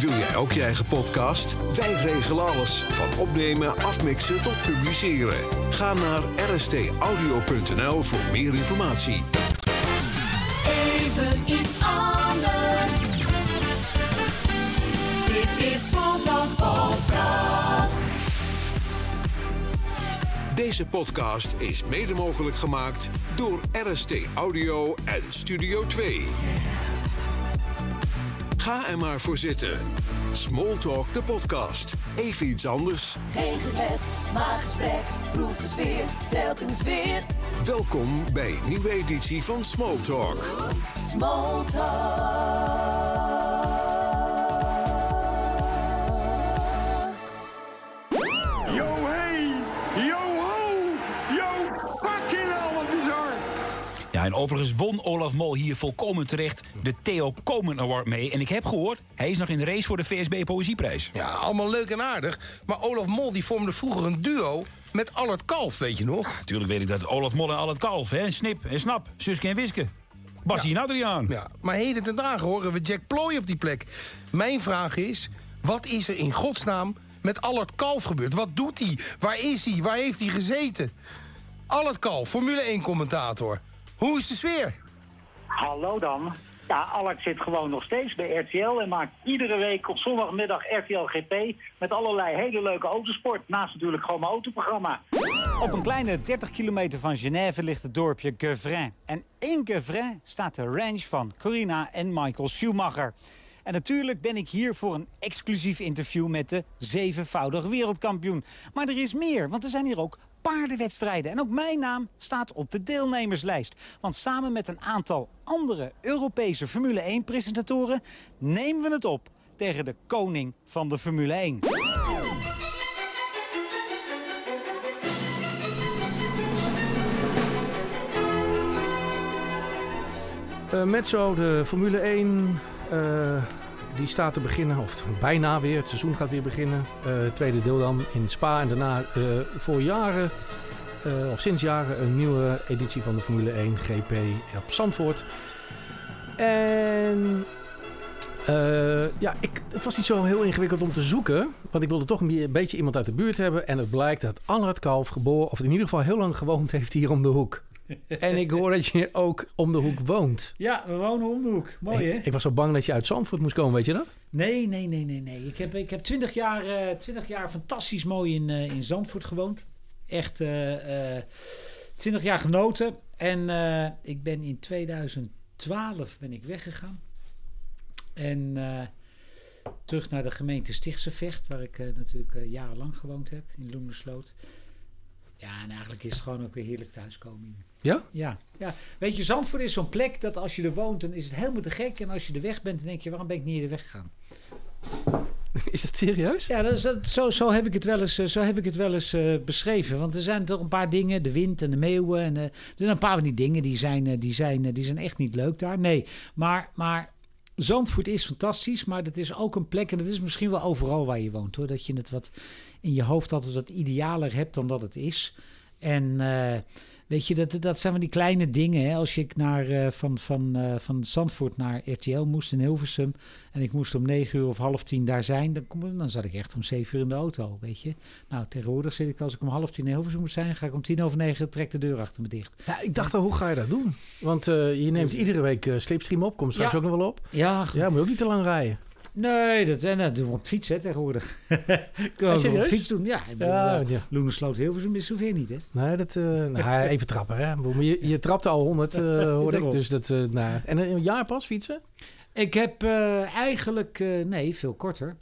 Wil jij ook je eigen podcast? Wij regelen alles. Van opnemen, afmixen tot publiceren. Ga naar rstaudio.nl voor meer informatie. Even iets anders. Dit is Smalltalk Podcast. Deze podcast is mede mogelijk gemaakt door RST Audio en Studio 2. Ga er maar voor zitten. Smalltalk de podcast. Even iets anders. Geen gebed, maar gesprek. Proef de sfeer, telkens weer. Welkom bij een nieuwe editie van Smalltalk. Smalltalk. Overigens won Olaf Mol hier volkomen terecht de Theo Komen Award mee. En ik heb gehoord, hij is nog in de race voor de VSB Poëzieprijs. Ja, allemaal leuk en aardig. Maar Olaf Mol die vormde vroeger een duo met Allard Kalf, weet je nog? Natuurlijk weet ik dat Olaf Mol en al het kalf, hè? Snip en Snap, Suske en Wiske. Bassie en Adriaan. Ja, maar heden ten dagen horen we Jack Ploy op die plek. Mijn vraag is, wat is er in godsnaam met Allard Kalf gebeurd? Wat doet hij? Waar is hij? Waar heeft hij gezeten? Allard Kalf, Formule 1-commentator. Hoe is de sfeer? Hallo dan. Ja, Alex zit gewoon nog steeds bij RTL en maakt iedere week op zondagmiddag RTL GP met allerlei hele leuke autosport. Naast natuurlijk gewoon mijn autoprogramma. Op een kleine 30 kilometer van Genève ligt het dorpje Gevrin. En in Gevrin staat de ranch van Corina en Michael Schumacher. En natuurlijk ben ik hier voor een exclusief interview met de zevenvoudig wereldkampioen. Maar er is meer, want er zijn hier ook paardenwedstrijden. En ook mijn naam staat op de deelnemerslijst. Want samen met een aantal andere Europese Formule 1-presentatoren... nemen we het op tegen de koning van de Formule 1. Eh met zo de Formule 1, eh, die staat te beginnen, of bijna weer. Het seizoen gaat weer beginnen. Eh, tweede deel dan in Spa en daarna eh, voor jaren, eh, of sinds jaren, een nieuwe editie van de Formule 1 GP op Zandvoort. En ja, ik, het was niet zo heel ingewikkeld om te zoeken. Want ik wilde toch een be- beetje iemand uit de buurt hebben. En het blijkt dat Allard Kalf geboren, of in ieder geval heel lang gewoond heeft hier om de hoek. En ik hoor dat je ook om de hoek woont. Ja, we wonen om de hoek. Mooi, hè? Ik, ik was zo bang dat je uit Zandvoort moest komen, weet je dat? Nee, nee, nee, nee, nee. Ik heb, ik heb 20 jaar, 20 jaar fantastisch mooi in, eh, in Zandvoort gewoond. Echt eh, eh 20 jaar genoten. En ik ben in 2012 ben ik weggegaan. En terug naar de gemeente Stichtse Vecht, waar ik natuurlijk jarenlang gewoond heb, in Loenersloot. Ja, en eigenlijk is het gewoon ook weer heerlijk thuiskomen hier. Ja? Ja, ja. Weet je, Zandvoort is zo'n plek dat als je er woont, dan is het helemaal te gek. En als je er weg bent, dan denk je, waarom ben ik niet eerder weggegaan? Is dat serieus? Ja, dat is, dat- zo, zo heb ik het wel eens, eh, zo heb ik het wel eens eh, beschreven. Want er zijn toch een paar dingen, de wind en de meeuwen. En, eh, er zijn een paar van die dingen die zijn, die zijn, die zijn echt niet leuk daar. Nee, maar, maar Zandvoort is fantastisch, maar dat is ook een plek. En dat is misschien wel overal waar je woont hoor. Dat je het wat in je hoofd altijd wat idealer hebt dan dat het is. En weet je, dat, dat zijn van die kleine dingen. Hè? Als ik naar, eh, van, van, eh, van Zandvoort naar RTL moest in Hilversum. En ik moest om negen uur of half tien daar zijn. Dan, kom, dan zat ik echt om zeven uur in de auto, weet je. Nou, tegenwoordig zit ik als ik om half tien in Hilversum moet zijn... ga ik om tien over negen, trek de deur achter me dicht. Ja, ik dacht al, hoe ga je dat doen? Want eh, je neemt iedere week slipstream op. Komt straks Ja. ook nog wel op. Ja, Ja, moet je ook niet te lang rijden. Nee, dat, en dat doen we op fiets hè, tegenwoordig. ik kan ook op fiets doen. Ja, ik bedoel, Ja, eh, ja. Loenersloot Hilversum is zover niet, hè? Nee, dat, eh, nou, even trappen, hè. Je, je trapte al 100, eh hoor ik. Dus dat, eh, nou. En een jaar pas fietsen? Ik heb eh, eigenlijk, eh, nee, veel korter.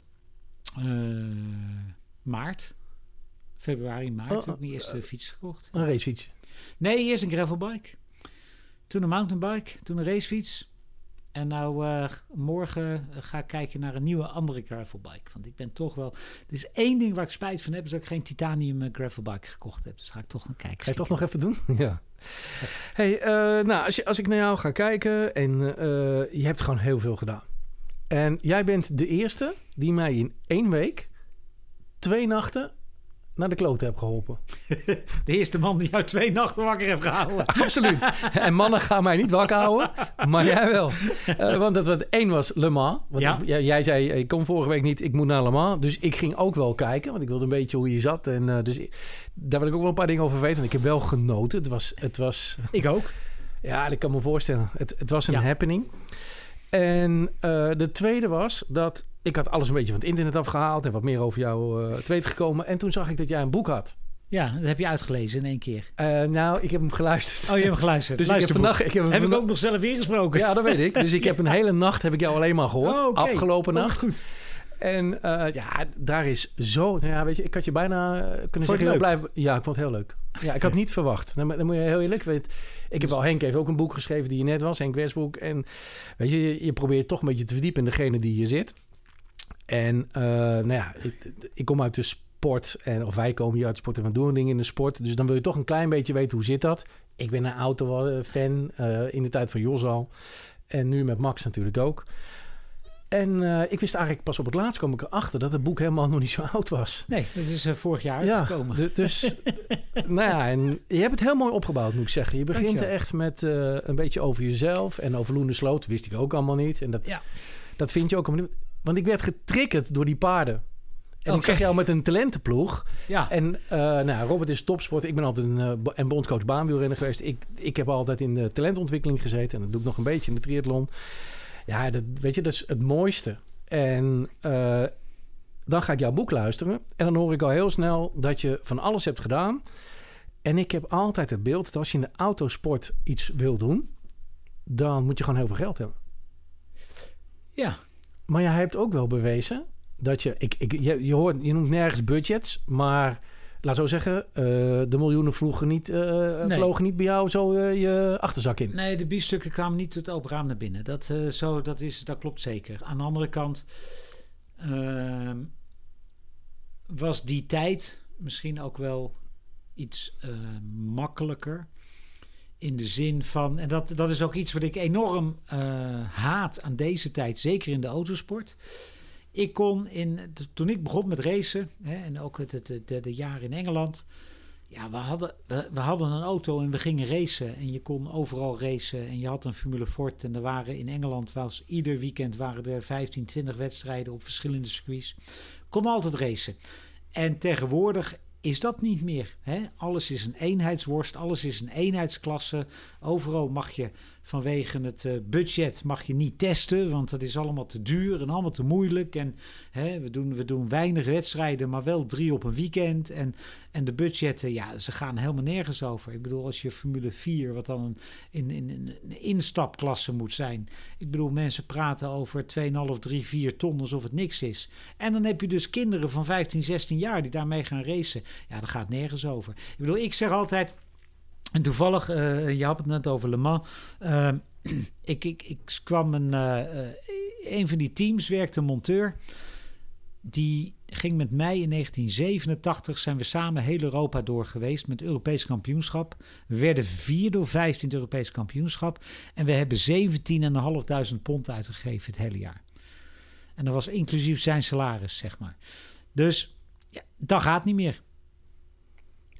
Eh, maart. Februari, maart Oh, heb ik mijn eerste fiets gekocht. Een racefiets. Nee, eerst een gravelbike. Toen een mountainbike. Toen een racefiets. En nou, eh, morgen ga ik kijken naar een nieuwe andere gravelbike. Want ik ben toch wel... Er is één ding waar ik spijt van heb... is dat ik geen titanium eh, gravelbike gekocht heb. Dus ga ik toch gaan kijken. Ga je toch nog even doen? ja. Hey, eh, nou, als, je, als ik naar jou ga kijken en je hebt gewoon heel veel gedaan. En jij bent de eerste die mij in één week, twee nachten naar de klote heb geholpen. De eerste man die jou twee nachten wakker heeft gehouden. Absoluut. En mannen gaan mij niet wakker houden, maar jij wel. Eh, want dat één was Le Mans. Want Ja. ik- jij, jij zei, ik kom vorige week niet, ik moet naar Le Mans. Dus ik ging ook wel kijken, want ik wilde een beetje hoe je zat. En eh, dus ik- daar wil ik ook wel een paar dingen over weten. Want ik heb wel genoten. Het was, het was Ik ook. ja, dat kan me voorstellen. Het, het was een Ja. happening. En eh, de tweede was dat ik had alles een beetje van het internet afgehaald en wat meer over jou te weten gekomen. En toen zag ik dat jij een boek had. Ja, dat heb je uitgelezen in één keer. Eh, nou, ik heb hem geluisterd. Oh, je hebt hem geluisterd. Dus ik heb vannacht... Ik heb, Heb ik ook nog zelf ingesproken. Ja, dat weet ik. Dus ik heb een hele nacht heb ik jou alleen maar gehoord. Oh, oké. Afgelopen Oh, nacht. goed. En ja, daar is zo... Nou ja, weet je, ik had je bijna kunnen je zeggen... het heel blij. Ja, ik vond het heel leuk. Ja, ik had niet verwacht. Dan, dan moet je heel eerlijk weten. Ik heb al Henk heeft ook een boek geschreven die je net was. Henk Westbroek. En weet je, je, je probeert toch een beetje te verdiepen in degene die hier zit. En eh, nou ja, ik, ik kom uit de sport. En, of wij komen hier uit de sport en we doen dingen in de sport. Dus dan wil je toch een klein beetje weten hoe zit dat. Ik ben een auto-fan eh, in de tijd van Jos al. En nu met Max natuurlijk ook. En eh, ik wist eigenlijk pas op het laatst kwam ik erachter dat het boek helemaal nog niet zo oud was. Nee, dat is eh, vorig jaar uitgekomen. du- dus, nou ja, en je hebt het heel mooi opgebouwd, moet ik zeggen. Je begint Dankjewel. er echt met eh, een beetje over jezelf. En over Loene Sloot wist ik ook allemaal niet. En dat, Ja. dat vind je ook allemaal niet. Want ik werd getriggerd door die paarden. En ik zag jou met een talentenploeg. Ja. En nou, ja, Robert is topsport. Ik ben altijd een, bo- en bondscoach baanwielrenner geweest. Ik, ik heb altijd in de talentontwikkeling gezeten. En dat doe ik nog een beetje in de triathlon. Ja, dat, weet je, dat is het mooiste. En eh, dan ga ik jouw boek luisteren. En dan hoor ik al heel snel dat je van alles hebt gedaan. En ik heb altijd het beeld dat als je in de autosport iets wil doen... dan moet je gewoon heel veel geld hebben. ja. Maar jij hebt ook wel bewezen dat je... Ik, ik, je, je, hoort, je noemt nergens budgets, maar... Laat zo zeggen, eh, de miljoenen vlogen niet, eh, Nee. vlogen niet bij jou zo je achterzak in. Nee, de biefstukken kwamen niet het open raam naar binnen. Dat, zo, dat, is, dat klopt zeker. Aan de andere kant ehm, was die tijd misschien ook wel iets makkelijker. In de zin van, en dat, dat is ook iets wat ik enorm haat aan deze tijd, zeker in de autosport. Ik kon in, toen ik begon met racen, hè, en ook het, de, jaren in Engeland, ja, we hadden, we, we hadden een auto en we gingen racen. En je kon overal racen. En je had een Formule Ford. En er waren in Engeland, was ieder weekend waren er 15, 20 wedstrijden op verschillende circuits. Kon altijd racen. En tegenwoordig is dat niet meer. Hè? Alles is een eenheidsworst, alles is een eenheidsklasse. Overal mag je vanwege het eh, budget mag je niet testen, want dat is allemaal te duur en allemaal te moeilijk. En hè, we, doen, we doen weinig wedstrijden, maar wel drie op een weekend. En, en de budgetten, ja, ze gaan helemaal nergens over. Ik bedoel, als je Formule 4, wat dan een, in, in, een instapklasse moet zijn. Ik bedoel, mensen praten over 2,5, 3, 4 ton alsof het niks is. En dan heb je dus kinderen van 15, 16 jaar die daarmee gaan racen. Ja, daar gaat nergens over. Ik bedoel, ik zeg altijd. En toevallig, eh, je had het net over Le Mans. Eh, ik, ik, ik kwam een, eh, eh, een van die teams, werkte een monteur. Die ging met mij in 1987, zijn we samen heel Europa door geweest met Europees kampioenschap. We werden vierde of vijftiende Europees kampioenschap. En we hebben 17.500 pond uitgegeven het hele jaar. En dat was inclusief zijn salaris, zeg maar. Dus ja, dat gaat niet meer.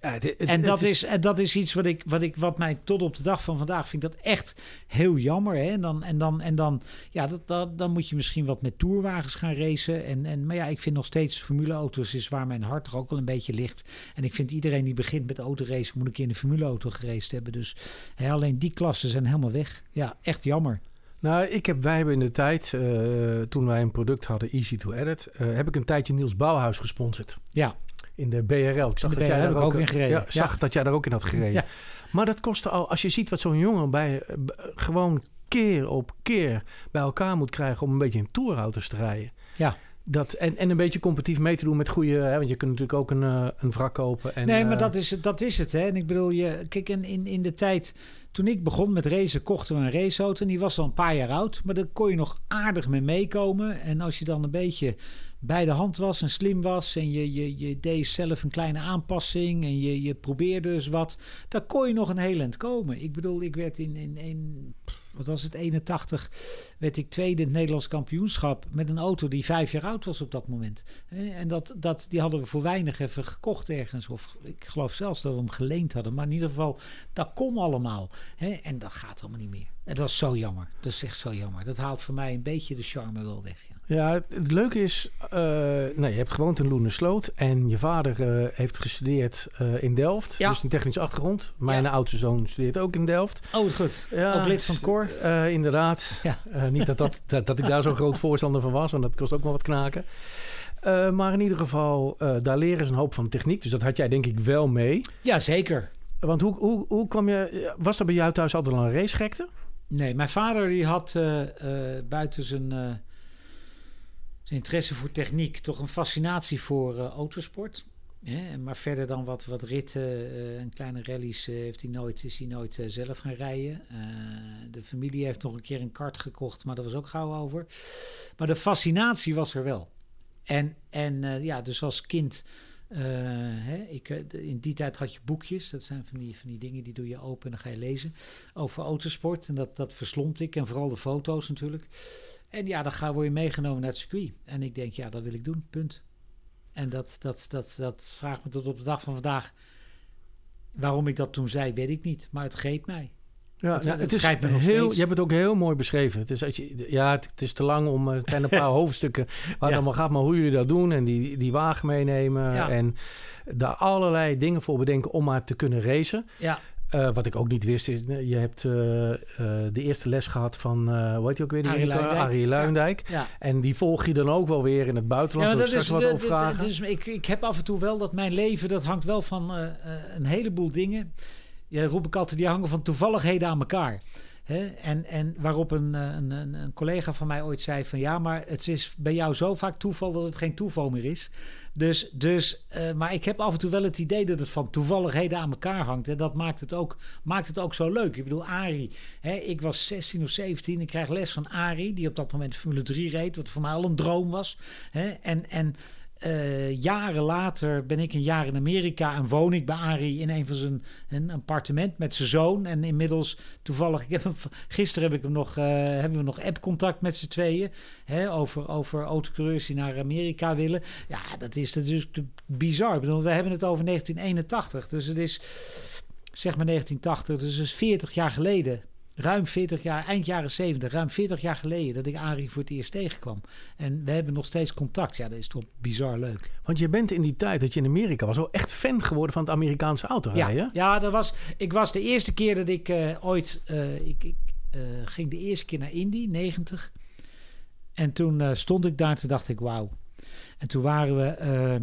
Ja, het- het- En dat is, en dat is iets wat, ik, wat, ik, wat mij tot op de dag van vandaag vind dat echt heel jammer. Hè? En dan, en dan, en dan, ja, dat, dat, dan moet je misschien wat met tourwagens gaan racen. En, en, maar ja, ik vind nog steeds formuleauto's is waar mijn hart toch ook wel een beetje ligt. En ik vind iedereen die begint met autoracen moet een keer in de formuleauto geraced hebben. Dus hè, alleen die klassen zijn helemaal weg. Ja, echt jammer. Nou, ik heb, wij hebben in de tijd, eh, toen wij een product hadden, Easy to Edit, eh, heb ik een tijdje Niels Bouwhuis gesponsord. Ja, In de BRL. Ik zag de dat jij daar ook in gereden. Ja, zag dat jij daar ook in had gereden. Ja. Maar dat kostte al, als je ziet wat zo'n jongen bij eh, gewoon keer op keer bij elkaar moet krijgen om een beetje in tourauto's te rijden. ja. Dat, en, en een beetje competitief mee te doen met goede, hè, want je kunt natuurlijk ook een, eh, een wrak kopen. En, nee, maar eh, dat is, het- dat is het. Hè? En ik bedoel, je, kijk, in, in, in de tijd Toen ik begon met racen, kochten we een raceauto. En die was al een paar jaar oud. Maar daar kon je nog aardig mee meekomen. En als je dan een beetje bij de hand was en slim was. En je, je, je deed zelf een kleine aanpassing. En je, je probeerde dus wat. Dan kon je nog een heel eind komen. Ik bedoel, ik werd in, in, wat was het, 81, werd ik tweede in het Nederlands kampioenschap met een auto die vijf jaar oud was op dat moment. En dat, dat, die hadden we voor weinig even gekocht ergens. Of ik geloof zelfs dat we hem geleend hadden. Maar in ieder geval, dat kon allemaal. En dat gaat allemaal niet meer. En dat is zo jammer. Dat is echt zo jammer. Dat haalt voor mij een beetje de charme wel weg. Ja. Ja, het- leuke is, nee, je hebt gewoond in Loenersloot en je vader eh, heeft gestudeerd eh, in Delft. Ja. Dus een technische achtergrond. Mijn oudste zoon studeert ook in Delft. Oh, goed. Ja, Ook lid van het koor. Eh, inderdaad. Ja. Niet dat, dat, dat, dat ik daar zo'n groot voorstander van was, want dat kost ook wel wat knaken. Maar in ieder geval, daar leren ze een hoop van techniek. Dus dat had jij denk ik wel mee. Ja, zeker. Want hoe, hoe, hoe kwam je... Was er bij jou thuis altijd al een racegekte? Nee, mijn vader die had buiten zijn, zijn interesse voor techniek toch een fascinatie voor eh, autosport. Hè? Maar verder dan wat, wat ritten eh, en kleine rallies eh, heeft hij nooit, is hij nooit zelf gaan rijden. De familie heeft nog een keer een kart gekocht, maar dat was ook gauw over. Maar de fascinatie was er wel. En, en ja, dus als kind... hè, ik, in die tijd had je boekjes. Dat zijn van die, van die dingen die doe je open en dan ga je lezen over autosport. En dat, dat verslond ik. En vooral de foto's natuurlijk. En ja, dan ga, word je meegenomen naar het circuit. En ik denk, ja, dat wil ik doen. Punt. En dat, dat, dat, dat vraagt me tot op de dag van vandaag. Waarom ik dat toen zei, weet ik niet. Maar het greep mij. Ja, Het- nou, het het is grijpt me nog heel, je hebt het ook heel mooi beschreven. Het is, als je, ja, het, het is te lang om. eh, Het zijn een paar hoofdstukken waar het Ja. allemaal gaat. Maar hoe jullie dat doen en die, die wagen meenemen. Ja. En daar allerlei dingen voor bedenken om maar te kunnen racen. Ja, Eh, wat ik ook niet wist is, eh, je hebt eh, de eerste les gehad van, hoe heet die ook weer? Die Arie ja. En die volg je dan ook wel weer in het buitenland. Ja, dat is, wat dat- dus ik, ik heb af en toe wel dat mijn leven, dat hangt wel van een heleboel dingen. Ja, roep ik altijd, die hangen van toevalligheden aan elkaar. En, en waarop een, eh, een, een, een collega van mij ooit zei van ja, maar het is bij jou zo vaak toeval dat het geen toeval meer is. Dus, dus eh, maar ik heb af en toe wel het idee dat het van toevalligheden aan elkaar hangt. En dat maakt het ook, maakt het ook zo leuk. Ik bedoel, Arie, hè, ik was 16 of 17, ik krijg les van Arie, die op dat moment Formule 3 reed, wat voor mij al een droom was. En, en eh, jaren later ben ik een jaar in Amerika en woon ik bij Arie in een van zijn een appartement met zijn zoon. En inmiddels toevallig, ik heb hem, gisteren heb ik hem nog, eh, hebben we nog app-contact met z'n tweeën. Hè, over, over autocoureurs die naar Amerika willen. Ja, dat is te bizar. Ik bedoel, we hebben het over 1981. Dus het is zeg maar 1980, dus het is 40 jaar geleden. Ruim 40 jaar, eind jaren 70, ruim 40 jaar geleden dat ik Arie voor het eerst tegenkwam. En we hebben nog steeds contact. Ja, dat is toch bizar leuk. Want je bent in die tijd dat je in Amerika was... ook echt fan geworden van het Amerikaanse autorijden. Ja, ja dat was, ik was de eerste keer dat ik eh, ooit... eh, ik ik eh, ging de eerste keer naar Indy, 90. En toen stond ik daar, toen dacht ik, wauw. En toen waren we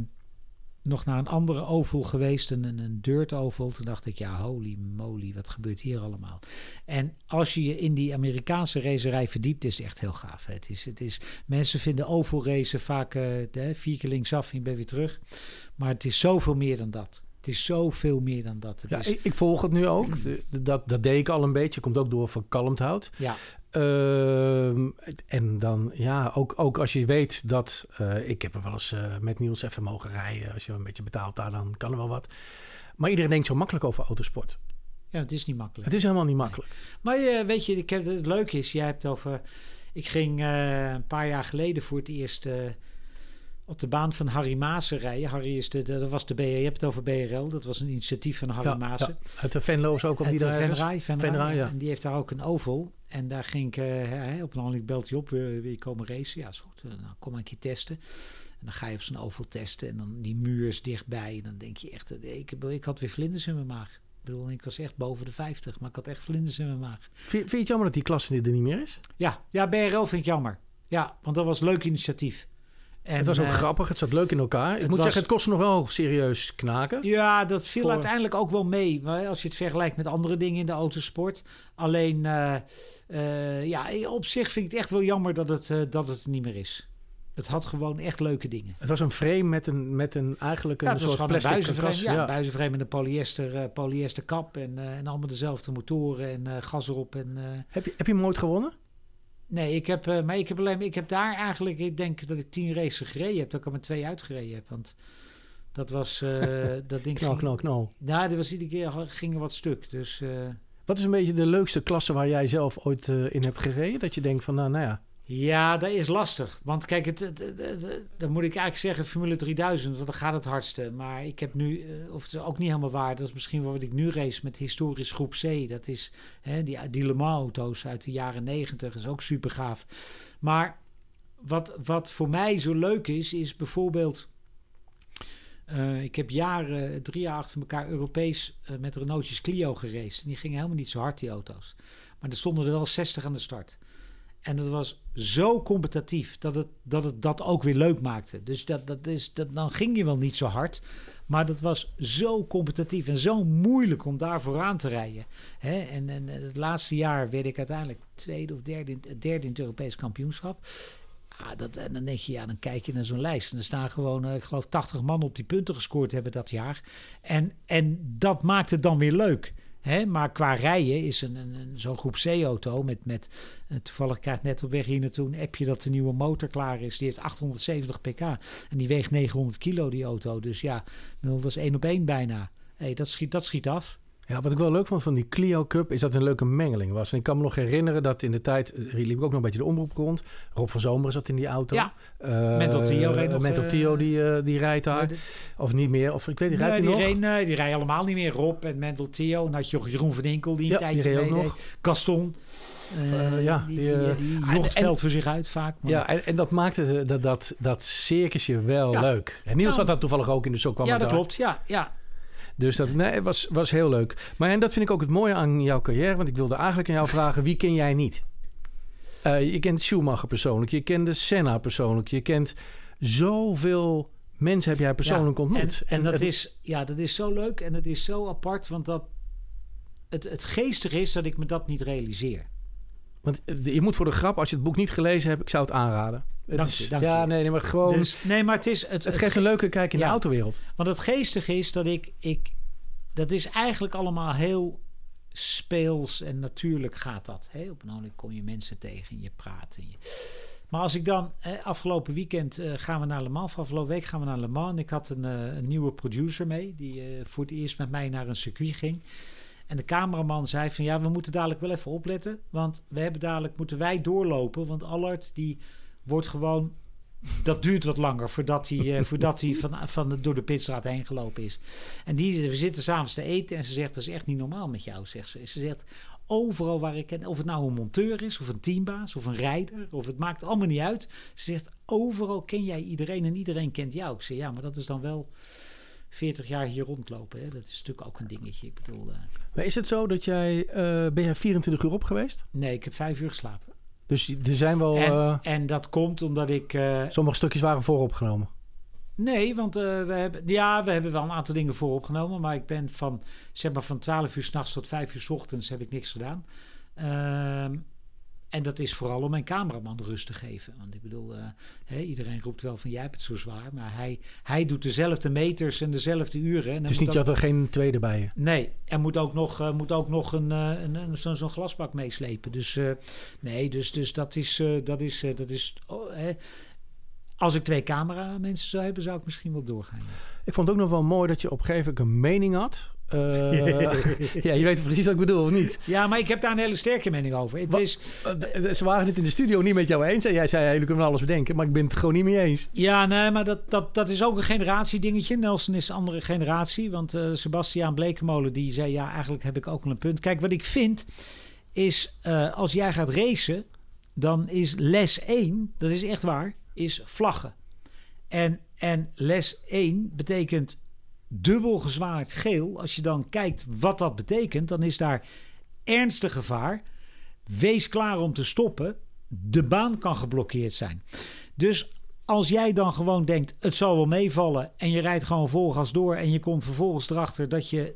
nog naar een andere oval geweest, een, een, dirt oval. Toen dacht ik, ja, holy moly, wat gebeurt hier allemaal? En als je je in die Amerikaanse racerij verdiept, is het echt heel gaaf. Het is, het is, mensen vinden oval racen vaak eh, de, vier keer linksaf en je weer terug. Maar het is zoveel meer dan dat. Het is zoveel meer dan dat. Het Ja, is, ik, ik volg het nu ook. De- de- dat, dat deed ik al een beetje. Komt ook door van Kalmthout. ja. Ehm, en dan, ja, ook, ook als je weet dat... eh, ik heb er wel eens eh, met Niels even mogen rijden. Als je een beetje betaalt daar, dan kan er wel wat. Maar iedereen denkt zo makkelijk over autosport. ja, het is niet makkelijk. Het is helemaal niet makkelijk. Maar eh, weet je, ik heb, het leuke is, jij hebt over... Ik ging een paar jaar geleden voor het eerst op de baan van Harry Maassen rijden. Harry is de, de- dat was de BR, je hebt het over BRL. Dat was een initiatief van Harry Ja. Uit de Venlo is ook op die daar. Venray, Venray, Venray, ja. En die heeft daar ook een oval. En daar ging ik, eh, hè, op een handig belt je op, wil wil je komen racen? Ja, is goed. Eh, Nou, kom een keer testen. En dan ga je op zo'n oval testen en dan die muur is dichtbij. En dan denk je echt, eh, ik, ik had weer vlinders in mijn maag. Ik bedoel, ik was echt boven de 50, maar ik had echt vlinders in mijn maag. Vind, vind je het jammer dat die klasse er niet meer is? Ja, ja, BRL vind ik jammer. Ja, want dat was een leuk initiatief. En, het was ook eh, grappig, het zat leuk in elkaar. Ik het moet was- zeggen, het kostte nog wel serieus knaken. Ja, dat viel Voor- uiteindelijk ook wel mee. Maar als je het vergelijkt met andere dingen in de autosport. Alleen, eh, eh, ja, op zich vind ik het echt wel jammer dat het, dat het niet meer is. Het had gewoon echt leuke dingen. Het was een frame met een, met een eigenlijk een Ja, het was soort gewoon een plastic buizenframe. Ja, een buizenframe met een polyester, polyester kap. En, en allemaal dezelfde motoren en gas erop. En, Heb, je, heb je hem ooit gewonnen? Nee, ik heb, eh, maar ik heb, alleen, ik heb daar eigenlijk... Ik denk dat ik tien races gereden heb. Dat ik er maar twee uitgereden heb. Want dat was... eh, dat ding Knal, knal, knal. Nou, dat was iedere keer ging er wat stuk. Dus... eh, Wat is een beetje de leukste klasse waar jij zelf ooit in hebt gereden? Dat je denkt van, nou, nou ja, Ja, dat is lastig. Want kijk, het, het, dan moet ik eigenlijk zeggen Formule 3000, want gaat het hardste. Maar ik heb nu, eh, of het is ook niet helemaal waar, dat is misschien wat ik nu race met historisch groep C. Dat is hè, die, die Le Mans auto's uit de jaren 90, is ook super gaaf. Maar wat, wat voor mij zo leuk is, is bijvoorbeeld... eh, ik heb jaren, drie jaar achter elkaar Europees eh, met Renaultjes Clio geraced. En die gingen helemaal niet zo hard, die auto's. Maar er stonden er wel 60 aan de start. En dat was zo competitief dat het dat, het dat ook weer leuk maakte. Dus dat, dat is, dat, dan ging je wel niet zo hard. Maar dat was zo competitief en zo moeilijk om daar vooraan te rijden. En, en het laatste jaar werd ik uiteindelijk tweede of derde, in- derde in het Europees kampioenschap. Ja, dat, en dan denk je, ja, dan kijk je naar zo'n lijst. En er staan gewoon, eh, ik geloof, 80 man op die punten gescoord hebben dat jaar. En, en dat maakt het dan weer leuk. Maar qua rijden is een, een, zo'n groep C-auto met, met eh, toevallig krijgt net op weg hier naartoe een appje dat de nieuwe motor klaar is. Die heeft 870 pk en die weegt 900 kilo die auto. Dus ja, dat is één op één bijna. Hey, dat, schiet, dat schiet af. Ja, wat ik wel leuk vond van die Clio Cup is dat het een leuke mengeling was. En ik kan me nog herinneren dat in de tijd, eh, liep ik ook nog een beetje de omroep rond. Rob van Zomeren zat in die auto. Ja. Eh, Mental Theo reed nog, Mental eh, Theo die, die rijdt daar. De- Of niet meer, of ik weet niet, rijdt Nee, hij die, nog? reed, nee, die rijden allemaal niet meer. Rob en Mendel Theo. En had je Jeroen van Inkel die een Ja, tijdje die reed nog. Gaston. Ja, die, die, die, die, en- jocht het en- veld voor zich uit vaak. maar- Ja, en, en dat maakte de- dat, dat, dat circusje wel Ja. leuk. En Niels Ja. zat daar toevallig ook in, dus zo kwam ja, dat daar. klopt. Ja, ja. Dus dat nee, het was, was heel leuk. Maar en dat vind ik ook het mooie aan jouw carrière. Want ik wilde eigenlijk aan jou vragen, wie ken jij niet? Eh, je kent Schumacher persoonlijk. Je kent de Senna persoonlijk. Je kent zoveel mensen heb jij persoonlijk Ja, ontmoet. En, en dat, het- is, ja, dat is zo leuk en dat is zo apart. Want dat, het, het geestige is dat ik me dat niet realiseer. Want eh, je moet voor de grap, als je het boek niet gelezen hebt, ik zou het aanraden. Het Dank je, dank ja, nee, nee, maar gewoon. Dus, nee, maar het is... Het, het geeft een leuke kijk in Ja. de autowereld. Want het geestige is dat ik, ik... Dat is eigenlijk allemaal heel speels en natuurlijk gaat dat. Hè? Op een ogenblik kom je mensen tegen en je praat. En je... Maar als ik dan... Eh, afgelopen weekend eh, gaan we naar Le Mans. Afgelopen week gaan we naar Le Mans. En ik had een, eh, een nieuwe producer mee. Die voor het eerst met mij naar een circuit ging. En de cameraman zei van... Ja, we moeten dadelijk wel even opletten. Want we hebben dadelijk... Moeten wij doorlopen. Want Allard die wordt gewoon dat duurt wat langer voordat hij, eh, voordat hij van, van de, door de pitstraat heen gelopen is. En die, we zitten s'avonds te eten en ze zegt, dat is echt niet normaal met jou, zegt ze. Ze zegt, overal waar ik ken, of het nou een monteur is, of een teambaas, of een rijder, of het maakt allemaal niet uit. Ze zegt, overal ken jij iedereen en iedereen kent jou. Ik zeg, ja, maar dat is dan wel 40 jaar hier rondlopen. Hè? Dat is natuurlijk ook een dingetje. Ik bedoel, eh, Maar is het zo dat jij... eh, ben jij 24 uur op geweest? nee, ik heb vijf uur geslapen. Dus er zijn wel... En, eh, en dat komt omdat ik... sommige stukjes waren vooropgenomen. Nee, want we, hebben, ja, we hebben wel een aantal dingen vooropgenomen. Maar ik ben van, zeg maar van 12 uur s'nachts tot 5 uur s ochtends heb ik niks gedaan. Ehm, en dat is vooral om mijn cameraman rust te geven. Want ik bedoel, eh, iedereen roept wel van jij hebt het zo zwaar. Maar hij, hij doet dezelfde meters en dezelfde uren. En moet niet ook- dat er geen tweede bij je. Nee, er moet ook nog, eh, moet ook nog een, eh, een, een, zo'n zo'n glasbak meeslepen. Dus nee, dus, dus dat is. dat is, dat is oh, hè. Als ik twee cameramensen zou hebben, zou ik misschien wel doorgaan. ja. Ik vond het ook nog wel mooi dat je op een gegeven moment een mening had. Eh, ja, je weet precies wat ik bedoel, of niet? Ja, maar ik heb daar een hele sterke mening over. Het Wat- is, Eh, Ze waren het in de studio niet met jou eens. En jij zei, jullie kunnen alles bedenken. Maar ik ben het gewoon niet mee eens. ja, nee, maar dat, dat, dat is ook een generatiedingetje. Nelson is een andere generatie. Want eh Sebastiaan Blekemolen die zei... ja, eigenlijk heb ik ook wel een punt. Kijk, wat ik vind is... eh, als jij gaat racen... dan is les 1, dat is echt waar... is vlaggen. En, en les 1 betekent dubbel gezwaard geel. Als je dan kijkt wat dat betekent... dan is daar ernstig gevaar... Wees klaar om te stoppen. De baan kan geblokkeerd zijn. Dus als jij dan gewoon denkt, het zal wel meevallen... en je rijdt gewoon vol gas door... en je komt vervolgens erachter dat je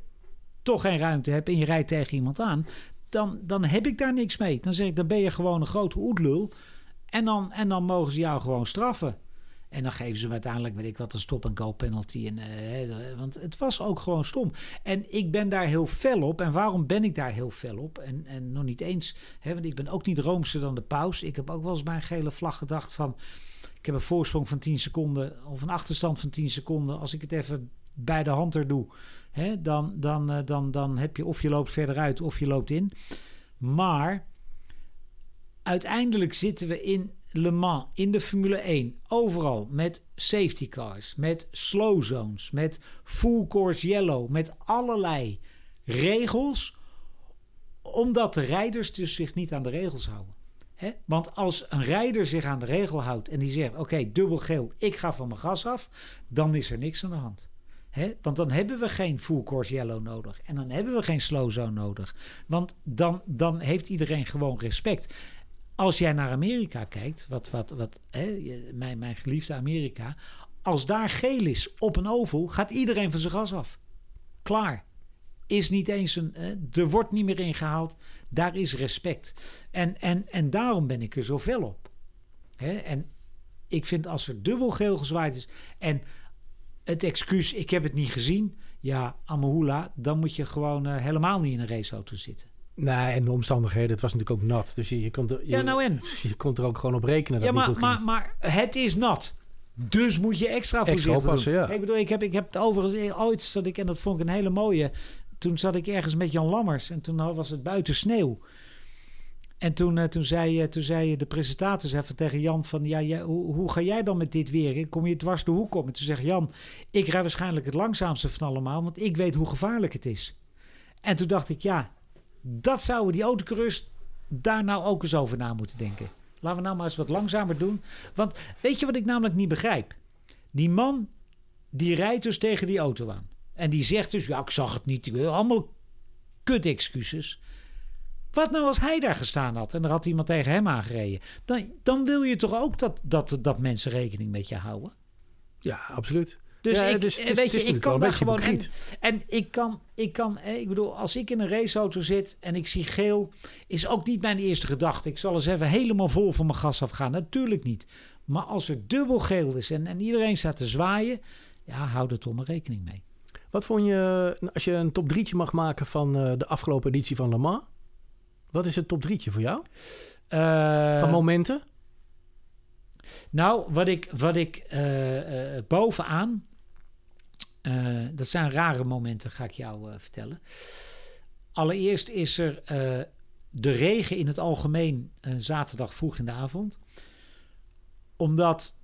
toch geen ruimte hebt... en je rijdt tegen iemand aan... dan, dan heb ik daar niks mee. Dan zeg ik, dan ben je gewoon een grote oetlul... En dan, en dan mogen ze jou gewoon straffen. En dan geven ze uiteindelijk, weet ik wat, een stop-and-go penalty. En, eh, want het was ook gewoon stom. En ik ben daar heel fel op. En waarom ben ik daar heel fel op? En, en nog niet eens, hè, want ik ben ook niet roomser dan de paus. Ik heb ook wel eens bij een gele vlag gedacht van... Ik heb een voorsprong van 10 seconden of een achterstand van 10 seconden. Als ik het even bij de hand er doe, hè, dan, dan, eh, dan, dan heb je of je loopt verder uit of je loopt in. Maar uiteindelijk zitten we in Le Mans, in de Formule 1, overal met safety cars, met slow zones, met full course yellow, met allerlei regels, omdat de rijders dus zich niet aan de regels houden. Want als een rijder zich aan de regel houdt en die zegt: Oké, dubbel geel, ik ga van mijn gas af, dan is er niks aan de hand. Want dan hebben we geen full course yellow nodig. En dan hebben we geen slow zone nodig. Want dan, dan heeft iedereen gewoon respect. Als jij naar Amerika kijkt, wat, wat, wat, hè, mijn, mijn geliefde Amerika. Als daar geel is op een oval, gaat iedereen van zijn gas af. Klaar. Is niet eens een. hè, er wordt niet meer ingehaald. Daar is respect. En, en, en daarom ben ik er zo fel op. Hè? En ik vind als er dubbel geel gezwaaid is. En het excuus, ik heb het niet gezien. Ja, Amahula, dan moet je gewoon eh, helemaal niet in een raceauto zitten. Nee, en de omstandigheden, het was natuurlijk ook nat. Dus je, je, kon, er, je, Ja, nou en? je kon er ook gewoon op rekenen dat Ja, het maar, maar, maar het is nat. Dus moet je extra voorzichtig ja. Ik bedoel, ik heb, ik heb het overigens eh, ooit zat ik en dat vond ik een hele mooie. Toen zat ik ergens met Jan Lammers en toen was het buiten sneeuw. En toen, eh, toen, zei, eh, toen zei de presentator zei van tegen Jan van... Ja, hoe, hoe ga jij dan met dit weer? Kom je dwars de hoek op? En toen zegt Jan... Ik rij waarschijnlijk het langzaamste van allemaal... want ik weet hoe gevaarlijk het is. En toen dacht ik, ja... dat zouden die autocoureurs daar nou ook eens over na moeten denken. Laten we nou maar eens wat langzamer doen. Want weet je wat ik namelijk niet begrijp? Die man, die rijdt dus tegen die auto aan. En die zegt dus, ja, ik zag het niet. Allemaal kut excuses. Wat nou als hij daar gestaan had en er had iemand tegen hem aangereden? Dan, dan wil je toch ook dat, dat, dat mensen rekening met je houden? Ja, absoluut. Dus Ja, ik, het het is- weet het je, ik kan daar gewoon. beetje En, en ik kan, ik kan, eh, ik bedoel, als ik in een raceauto zit en ik zie geel, is ook niet mijn eerste gedachte. Ik zal eens even helemaal vol van mijn gas afgaan. Natuurlijk niet. Maar als er dubbel geel is en, en iedereen staat te zwaaien, ja, hou er toch maar rekening mee. Wat vond je, als je een top drietje mag maken van eh, de afgelopen editie van Le Mans? Wat is het top drietje voor jou? Van momenten? Nou, wat ik, wat ik bovenaan. Eh, dat zijn rare momenten, ga ik jou eh, vertellen. Allereerst is er eh, de regen in het algemeen zaterdag vroeg in de avond. Omdat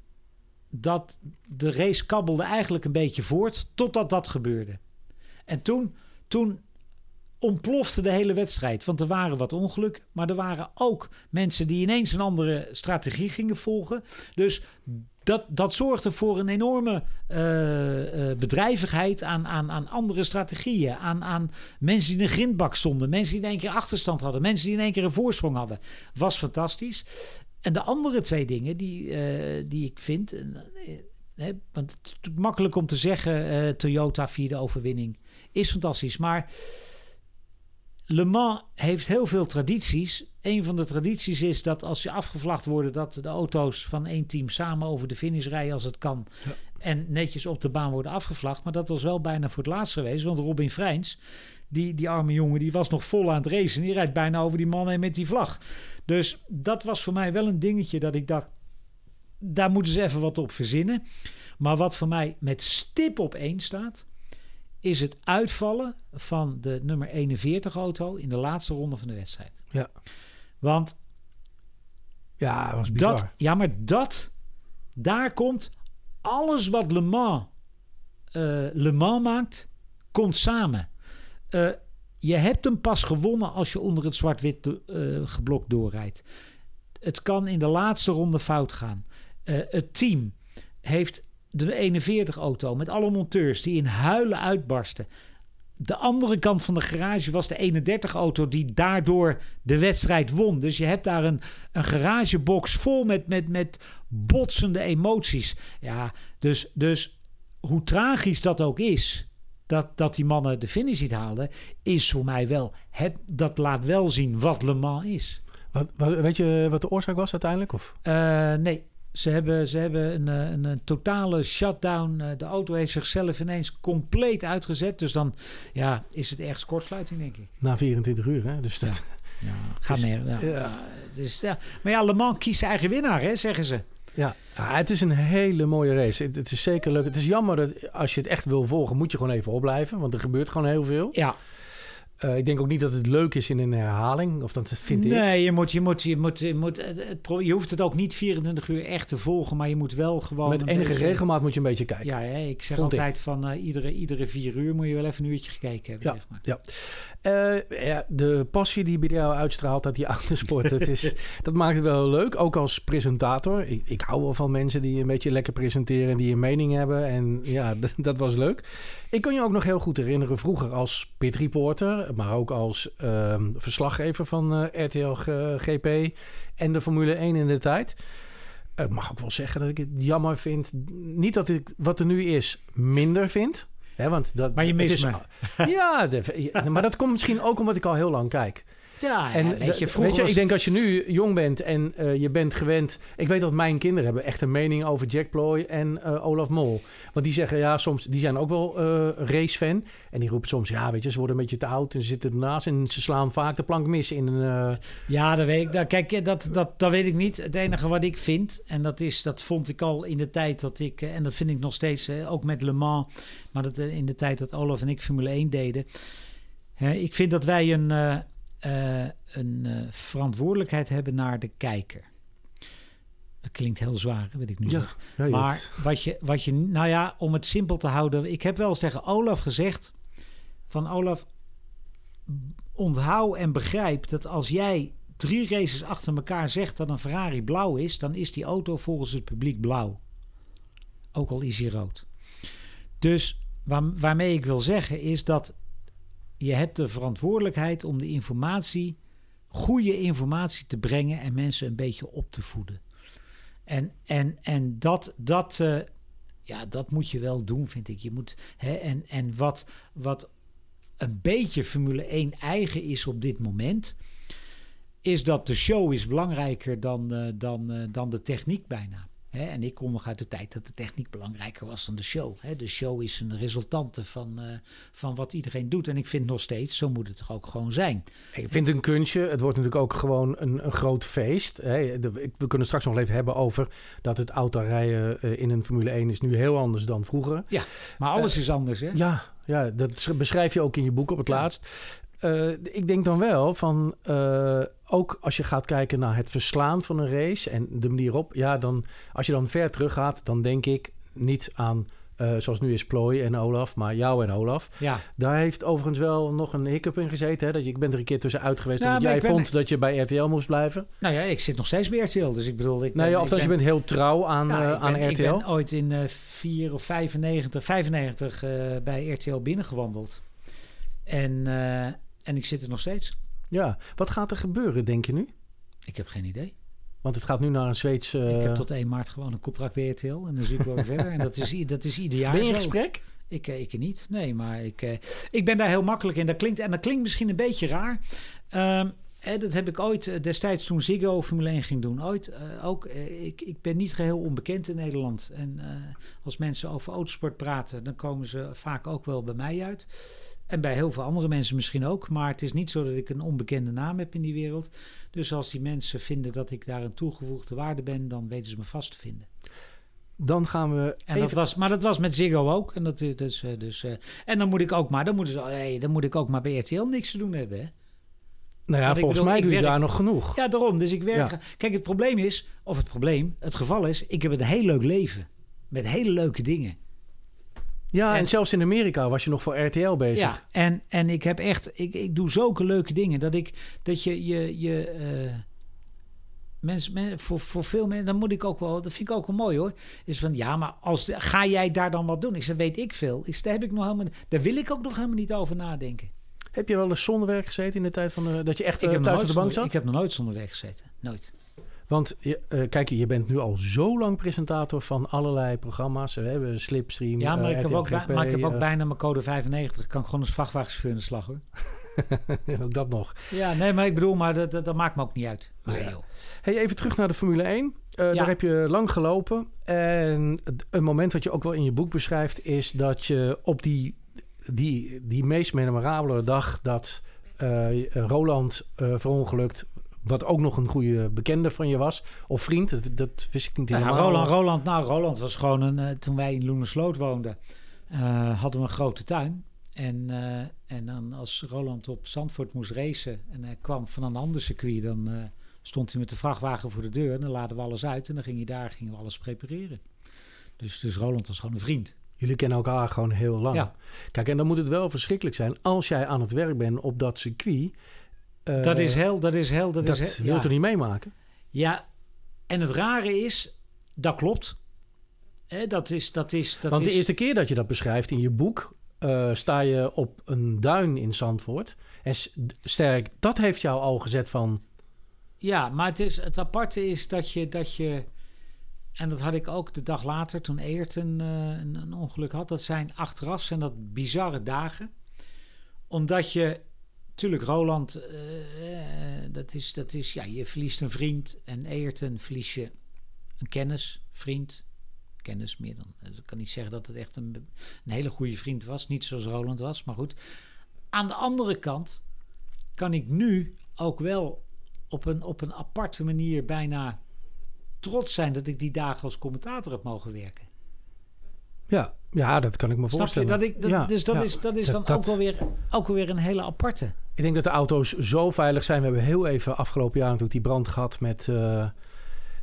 dat de race kabbelde eigenlijk een beetje voort totdat dat gebeurde. En toen, toen ontplofte de hele wedstrijd. Want er waren wat ongelukken, maar er waren ook mensen die ineens een andere strategie gingen volgen. Dus dat, dat zorgde voor een enorme eh, eh, bedrijvigheid aan, aan, aan andere strategieën. Aan, aan mensen die in een grindbak stonden. Mensen die in één keer achterstand hadden. Mensen die in één keer een voorsprong hadden. Was fantastisch. En de andere twee dingen die, eh, die ik vind... hè, want het is makkelijk om te zeggen... Toyota vierde overwinning is fantastisch. Maar Le Mans heeft heel veel tradities. Een van de tradities is dat als ze afgevlacht worden... dat de auto's van één team samen over de finish rijden als het kan. En netjes op de baan worden afgevlacht. Maar dat was wel bijna voor het laatst geweest. Want Robin Freins, die, die arme jongen, die was nog vol aan het racen. Die rijdt bijna over die man heen met die vlag. Dus dat was voor mij wel een dingetje dat ik dacht... daar moeten ze even wat op verzinnen. Maar wat voor mij met stip op één staat is het uitvallen van de nummer 41 auto in de laatste ronde van de wedstrijd. Ja. Want Ja, dat was bizar. dat, ja, maar dat, daar komt alles wat Le Mans, eh, Le Mans maakt, komt samen. Eh, je hebt hem pas gewonnen als je onder het zwart-wit eh, geblok doorrijdt. Het kan in de laatste ronde fout gaan. Het team heeft de 41-auto met alle monteurs die in huilen uitbarsten. De andere kant van de garage was de 31-auto die daardoor de wedstrijd won. Dus je hebt daar een, een garagebox vol met, met, met botsende emoties. Ja, dus, dus hoe tragisch dat ook is, dat, dat die mannen de finish niet haalden, is voor mij wel, het, dat laat wel zien wat Le Mans is. Wat, wat- weet je wat de oorzaak was uiteindelijk? Of? Eh, nee, Ze hebben, ze hebben een, eh, een, een totale shutdown. Eh, De auto heeft zichzelf ineens compleet uitgezet. Dus dan ja, is het ergens kortsluiting, denk ik. Na 24 uur, hè? Dus dat, Ja, ga Dus. Ja. is, ja. Maar ja, Le Mans kiest zijn eigen winnaar, hè, zeggen ze. Ja, het is een hele mooie race. Het, het is zeker leuk. Het is jammer dat als je het echt wil volgen, moet je gewoon even opblijven. Want er gebeurt gewoon heel veel. Ja, Eh, ik denk ook niet dat het leuk is in een herhaling. Of dat vind ik. nee, je, moet, je, moet, je, moet, je, moet, het, je hoeft het ook niet 24 uur echt te volgen, maar je moet wel gewoon. Met enige beetje- regelmaat moet je een beetje kijken. Ja, hè, ik zeg Vond ik. altijd van eh, iedere, iedere vier uur moet je wel even een uurtje gekeken hebben. Ja, Zeg maar. ja. Eh, ja, de passie die bij jou uitstraalt uit die autosport, dat, is, dat maakt het wel leuk. Ook als presentator. Ik, ik hou wel van mensen die een beetje lekker presenteren en die een mening hebben. En ja, dat was leuk. Ik kan je ook nog heel goed herinneren vroeger als pit reporter, maar ook als ehm, verslaggever van eh, RTL GP en de Formule 1 in de tijd. Ik mag ook wel zeggen dat ik het jammer vind. Niet dat ik wat er nu is minder vind. Hè, want dat, Maar je mist is- me. ja, de- maar dat komt misschien ook omdat ik al heel lang kijk. Ja, En ja, weet je, de- vroeger weet je, was- ik denk als je nu jong bent en eh, je bent gewend. Ik weet dat mijn kinderen hebben echt een mening over Jack Ploy en eh, Olaf Mol. Want die zeggen ja, soms die zijn ook wel eh racefan. En die roepen soms ja, weet je, ze worden een beetje te oud en ze zitten ernaast en ze slaan vaak de plank mis in een. Ja, dat weet ik. Nou, kijk, dat, dat, dat weet ik niet. Het enige wat ik vind, en dat, is, dat vond ik al in de tijd dat ik, en dat vind ik nog steeds, ook met Le Mans, maar dat, in de tijd dat Olaf en ik Formule 1 deden. Ik vind dat wij een, eh, een eh, verantwoordelijkheid hebben naar de kijker. Dat klinkt heel zwaar, weet ik nu Ja, Maar wat je, wat je, nou ja, om het simpel te houden. Ik heb wel eens tegen Olaf gezegd: van Olaf, onthoud en begrijp dat als jij drie races achter elkaar zegt dat een Ferrari blauw is, dan is die auto volgens het publiek blauw. Ook al is hij rood. Dus waar, waarmee ik wil zeggen is dat je hebt de verantwoordelijkheid om de informatie, goede informatie te brengen en mensen een beetje op te voeden. En, en, en dat, dat, eh, ja, dat moet je wel doen, vind ik. Je moet, hè, en en wat, wat een beetje Formule 1 eigen is op dit moment, is dat de show is belangrijker dan, eh, dan, eh, dan de techniek bijna. Hè, en ik kom nog uit de tijd dat de techniek belangrijker was dan de show. Hè, de show is een resultante van, eh, van wat iedereen doet. En ik vind nog steeds, zo moet het toch ook gewoon zijn. Ik vind het een kunstje. Het wordt natuurlijk ook gewoon een, een groot feest. De- we kunnen straks nog even hebben over dat het autorijden eh, in een Formule 1 is nu heel anders dan vroeger. Ja, maar alles is anders, hè? Ja, ja, dat sch- beschrijf je ook in je boek op het laatst. Eh, ik denk dan wel van, eh, ook als je gaat kijken naar het verslaan van een race en de manier op, ja, dan als je dan ver terug gaat, dan denk ik niet aan, eh, zoals nu is Plooi en Olaf, maar jou en Olaf. Ja. Daar heeft overigens wel nog een hiccup in gezeten. Hè? Dat je, ik ben er een keer tussenuit geweest Nou, omdat jij ben- vond dat je bij RTL moest blijven. Nou ja, ik zit nog steeds bij RTL, dus ik bedoel... Ik Nee, ben- of ik dat je ben- bent heel trouw aan, Ja, eh, aan RTL. Ik ben ooit in eh 4 of 95, 95 eh, bij RTL binnengewandeld. En, en ik zit er nog steeds. Ja, wat gaat er gebeuren, denk je nu? Ik heb geen idee. Want het gaat nu naar een Zweeds... eh, Ik heb tot 1 maart gewoon een contract bij RTL. En dan zie ik wel verder. En dat is, dat is ieder jaar ben je in zo. gesprek? Ik, eh, ik niet. Nee, maar ik, eh, ik ben daar heel makkelijk in. Dat klinkt, en dat klinkt misschien een beetje raar. Ehm, dat heb ik ooit eh, destijds toen Ziggo Formule 1 ging doen. Ooit eh, ook. eh, ik, ik ben niet geheel onbekend in Nederland. En eh, als mensen over autosport praten, dan komen ze vaak ook wel bij mij uit. En bij heel veel andere mensen misschien ook. Maar het is niet zo dat ik een onbekende naam heb in die wereld. Dus als die mensen vinden dat ik daar een toegevoegde waarde ben, dan weten ze me vast te vinden. Dan gaan we En even- dat was, maar dat was met Ziggo ook. En, dat, dus, eh, dus, eh, en dan moet ik ook maar, dan moeten ze, hey, dan moet ik ook maar bij RTL niks te doen hebben. Hè? Nou ja, Want volgens bedoel, mij doe je werk- daar nog genoeg. Ja, daarom. Dus ik werk. Ja. Kijk, het probleem is, of het probleem, het geval is, ik heb een heel leuk leven. Met hele leuke dingen. Ja, en, En- zelfs in Amerika was je nog voor RTL bezig. Ja, en, en ik heb echt, ik, ik doe zulke leuke dingen dat ik, dat je, je, je eh, mensen, men, voor, voor veel mensen, dan moet ik ook wel, dat vind ik ook wel mooi hoor. Is van, ja, maar als, de- ga jij daar dan wat doen? Ik zeg, weet ik veel. Ik daar heb ik nog helemaal, daar wil ik ook nog helemaal niet over nadenken. Heb je wel eens zonder werk gezeten in de tijd van de, dat je echt Ik eh, heb, thuis op de bank zat? ik heb nog nooit zonder weg gezeten. Nooit. Want je, eh, kijk, je bent nu al zo lang presentator van allerlei programma's. We hebben Slipstream, Ja, maar, eh, ik, heb ook, bij- GP, maar ik heb ook eh, bijna mijn code 95. Kan ik gewoon als vrachtwagenchauffeur in de slag hoor. ook dat nog. Ja, nee, maar ik bedoel, maar dat, dat, dat maakt me ook niet uit. Maar Ja. Hey, even terug naar de Formule 1. Eh, Ja. Daar heb je lang gelopen. En een moment wat je ook wel in je boek beschrijft... is dat je op die, die, die meest memorabele dag... dat Roland eh verongelukt... wat ook nog een goede bekende van je was... of vriend, dat, dat wist ik niet Nou ja, helemaal. Roland, Roland, nou, Roland was gewoon een. eh, toen wij in Loenersloot woonden, eh, hadden we een grote tuin. En, eh, en dan als Roland op Zandvoort moest racen en hij kwam van een ander circuit, dan stond hij met de vrachtwagen voor de deur en dan laden we alles uit en dan ging hij daar gingen we alles prepareren. Dus, dus Roland was gewoon een vriend. Jullie kennen elkaar gewoon heel lang. Ja. Kijk, en dan moet het wel verschrikkelijk zijn... als jij aan het werk bent op dat circuit... eh, dat is heel, dat is heel, dat, dat is heel, wil je ja. toch niet meemaken? Ja, en het rare is, dat klopt. Hè, dat is, dat is, dat Want is, de eerste keer dat je dat beschrijft in je boek... eh, sta je op een duin in Zandvoort. En sterk, dat heeft jou al gezet van... Ja, maar het, is, het aparte is dat je, dat je... En dat had ik ook de dag later toen Eert een, eh, een, een ongeluk had. Dat zijn achteraf zijn dat bizarre dagen. Omdat je... Tuurlijk, Roland, eh, dat is, dat is... Ja, je verliest een vriend. En Eerten verlies je een kennis, vriend. Kennis meer dan... Dus ik kan niet zeggen dat het echt een, een hele goede vriend was. Niet zoals Roland was, maar goed. Aan de andere kant kan ik nu ook wel op een, op een aparte manier bijna trots zijn dat ik die dagen als commentator heb mogen werken. Ja, ja dat kan ik me Snap je? voorstellen. Dat ik, dat, Ja, dus dat ja. is, dat is Dat- dan ook, wel weer, ook wel weer een hele aparte. Ik denk dat de auto's zo veilig zijn. We hebben heel even afgelopen jaar natuurlijk die brand gehad met... eh,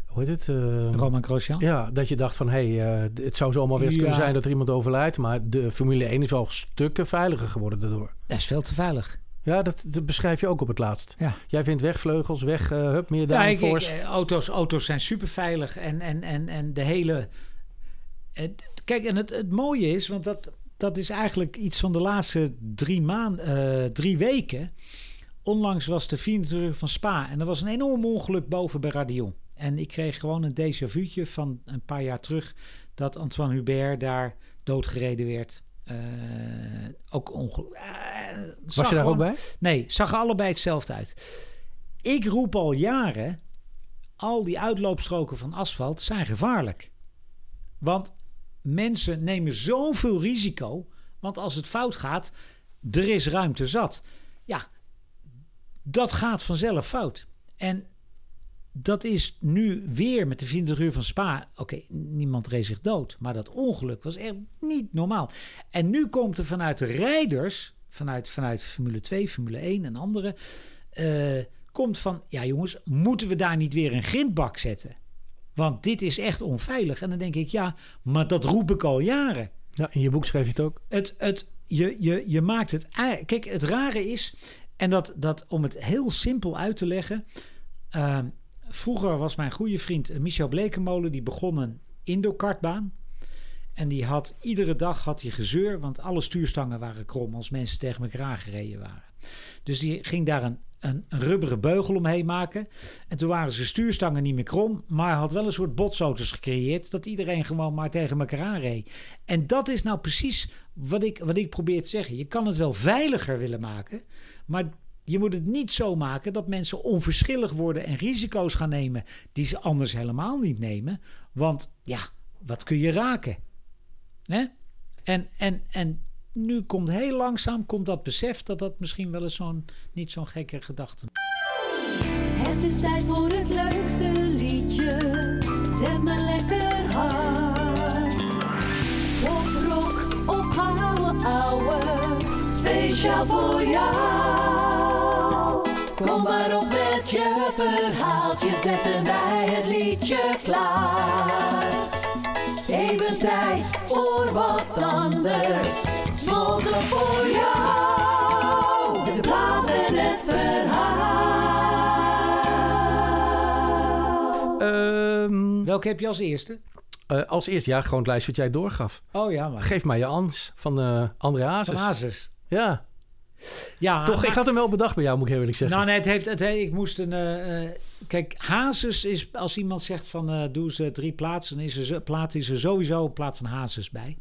hoe heet het? Eh, Roman Grosjean. Ja, dat je dacht van, hé, hey, eh, het zou zomaar weer eens kunnen zijn dat er iemand overlijdt. Maar de Formule 1 is wel stukken veiliger geworden daardoor. Dat is veel te veilig. Ja, dat, dat beschrijf je ook op het laatst. Ja. Jij vindt wegvleugels, weg, eh hup, meer Ja, ik, ik, auto's, auto's zijn super veilig en, en, en, en de hele. Kijk, en het, het mooie is, want dat, dat is eigenlijk iets van de laatste drie maanden, drie weken. Onlangs was de 24 uur van Spa en er was een enorm ongeluk boven bij Radion. En ik kreeg gewoon een déjà vu'tje van een paar jaar terug dat Antoine Hubert daar doodgereden werd. Eh, ook ongeluk. eh, Was je daar ook bij? Nee, zag allebei hetzelfde uit. Ik roep al jaren, al die uitloopstroken van asfalt zijn gevaarlijk. Want mensen nemen zoveel risico. Want als het fout gaat, er is ruimte zat. Ja, dat gaat vanzelf fout. En dat is nu weer met de 24 uur van Spa. Oké, niemand reed zich dood. Maar dat ongeluk was echt niet normaal. En nu komt er vanuit de rijders, vanuit, vanuit Formule 2, Formule 1 en andere. eh, komt van, ja jongens, moeten we daar niet weer een grindbak zetten? Want dit is echt onveilig. En dan denk ik, ja, maar dat roep ik al jaren. Ja, in je boek schreef je het ook. Het, het, je, je, je maakt het. Kijk, het rare is. En dat, dat om het heel simpel uit te leggen. ehm, vroeger was mijn goede vriend eh, Michel Blekenmolen. Die begon een indoor-kartbaan. En die had iedere dag had hij gezeur. Want alle stuurstangen waren krom als mensen tegen elkaar aangereden waren. Dus die ging daar een, een, een rubberen beugel omheen maken. En toen waren zijn stuurstangen niet meer krom. Maar had wel een soort botsauto's gecreëerd. Dat iedereen gewoon maar tegen elkaar aanreed. En dat is nou precies wat ik, wat ik probeer te zeggen. Je kan het wel veiliger willen maken. Maar je moet het niet zo maken dat mensen onverschillig worden en risico's gaan nemen die ze anders helemaal niet nemen. Want ja, wat kun je raken? Hè? En, en, en nu komt heel langzaam komt dat besef dat dat misschien wel eens zo'n niet zo'n gekke gedachte Het is tijd voor het leukste liedje. Zet me lekker hard. Pop, rock of gouden ouwe. Speciaal voor jou. Kom maar op met je verhaaltje. Zetten wij het liedje klaar. Even tijd voor wat anders. Voor jou. De plaat en het verhaal. Ehm, Welke heb je als eerste? eh, als eerst, ja, gewoon het lijstje wat jij doorgaf. Oh ja, maar. Geef mij je ans van eh André Van Hazes. Hazes. Ja, Ja, toch, maar- ik had hem wel bedacht bij jou, moet ik heel eerlijk zeggen. Nou, nee, het heeft, het, he- ik moest een. eh, kijk, Hazes is. Als iemand zegt van. eh doe ze drie plaatsen. Dan is er, plaat is er sowieso een plaat van Hazes bij.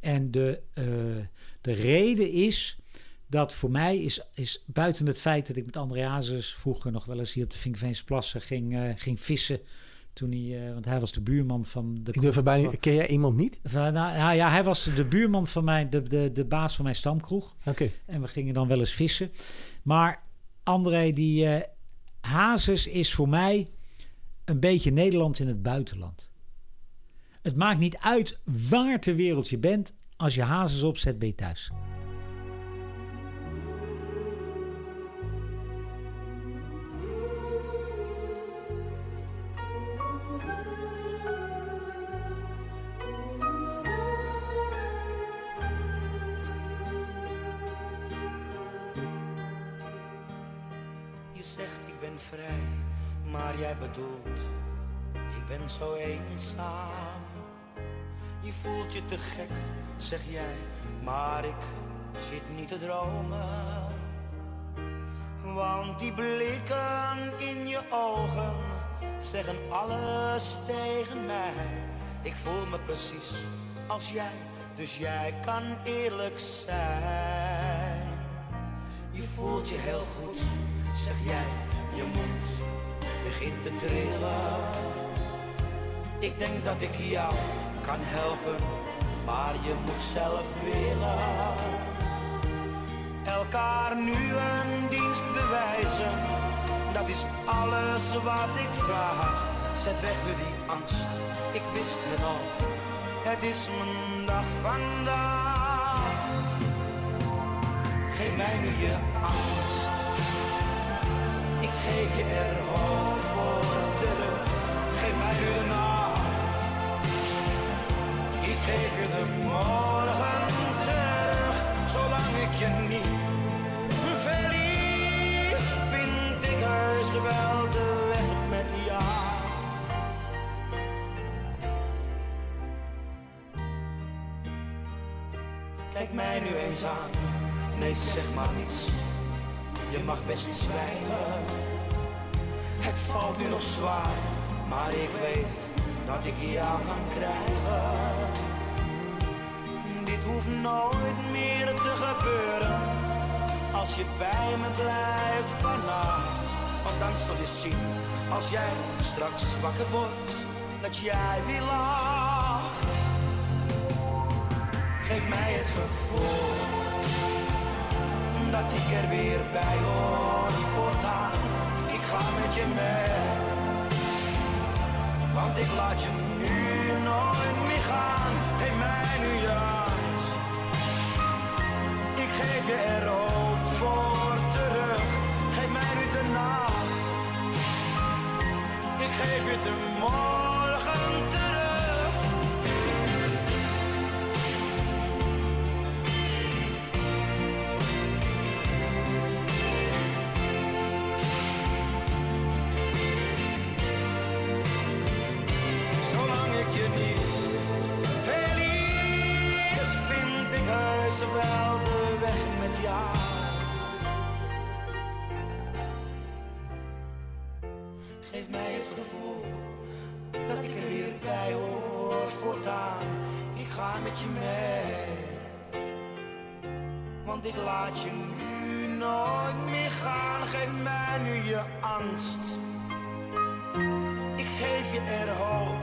En de, eh, de reden is. Dat voor mij is, is buiten het feit dat ik met André Hazes vroeger nog wel eens hier op de Vinkerveense plassen ging, eh, ging vissen. Toen hij, eh, want hij was de buurman van de. Ik durf erbij. van- Ken jij iemand niet? van- nou, ja, ja, hij was de buurman van mij, de, de, de baas van mijn stamkroeg. Oké. En we gingen dan wel eens vissen. Maar André, die eh Hazes is voor mij een beetje Nederland in het buitenland. Het maakt niet uit waar ter wereld je bent. Als je Hazes opzet, ben je thuis. Vrij, maar jij bedoelt ik ben zo eenzaam. Je voelt je te gek, zeg jij, maar ik zit niet te dromen. Want die blikken in je ogen zeggen alles tegen mij. Ik voel me precies als jij, dus jij kan eerlijk zijn. Je voelt je heel goed, zeg jij, je moet begint te trillen. Ik denk dat ik jou kan helpen, maar je moet zelf willen. Elkaar nu een dienst bewijzen, dat is alles wat ik vraag. Zet weg nu die angst, ik wist het al, het is mijn dag vandaag. Geef mij nu je angst. Ik geef je er hoop voor terug. Geef mij nu de nacht. Geef je de morgen terug. Zolang ik je niet verlies, vind ik heus wel de weg met jou. Kijk mij nu eens aan. Nee, zeg maar niets. Je mag best zwijgen. Het valt nu nog zwaar, maar ik weet dat ik jou kan krijgen. Dit hoeft nooit meer te gebeuren. Als je bij me blijft vannacht. Want dan zul je als jij straks wakker wordt, dat jij weer lacht. Geef mij het gevoel dat ik er weer bij hoor voortaan. Ik ga met je mee, want ik laat je nu nooit meer gaan. Geef mij nu je ik geef je er hoop voor terug. Geef mij nu de nacht, ik geef je de morgen terug. Geef mij het gevoel dat ik er weer bij hoor voortaan. Ik ga met je mee, want ik laat je nu nooit meer gaan. Geef mij nu je angst. Ik geef je er hoop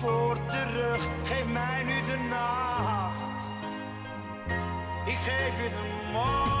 voor terug. Geef mij nu de nacht. Ik geef je de morgen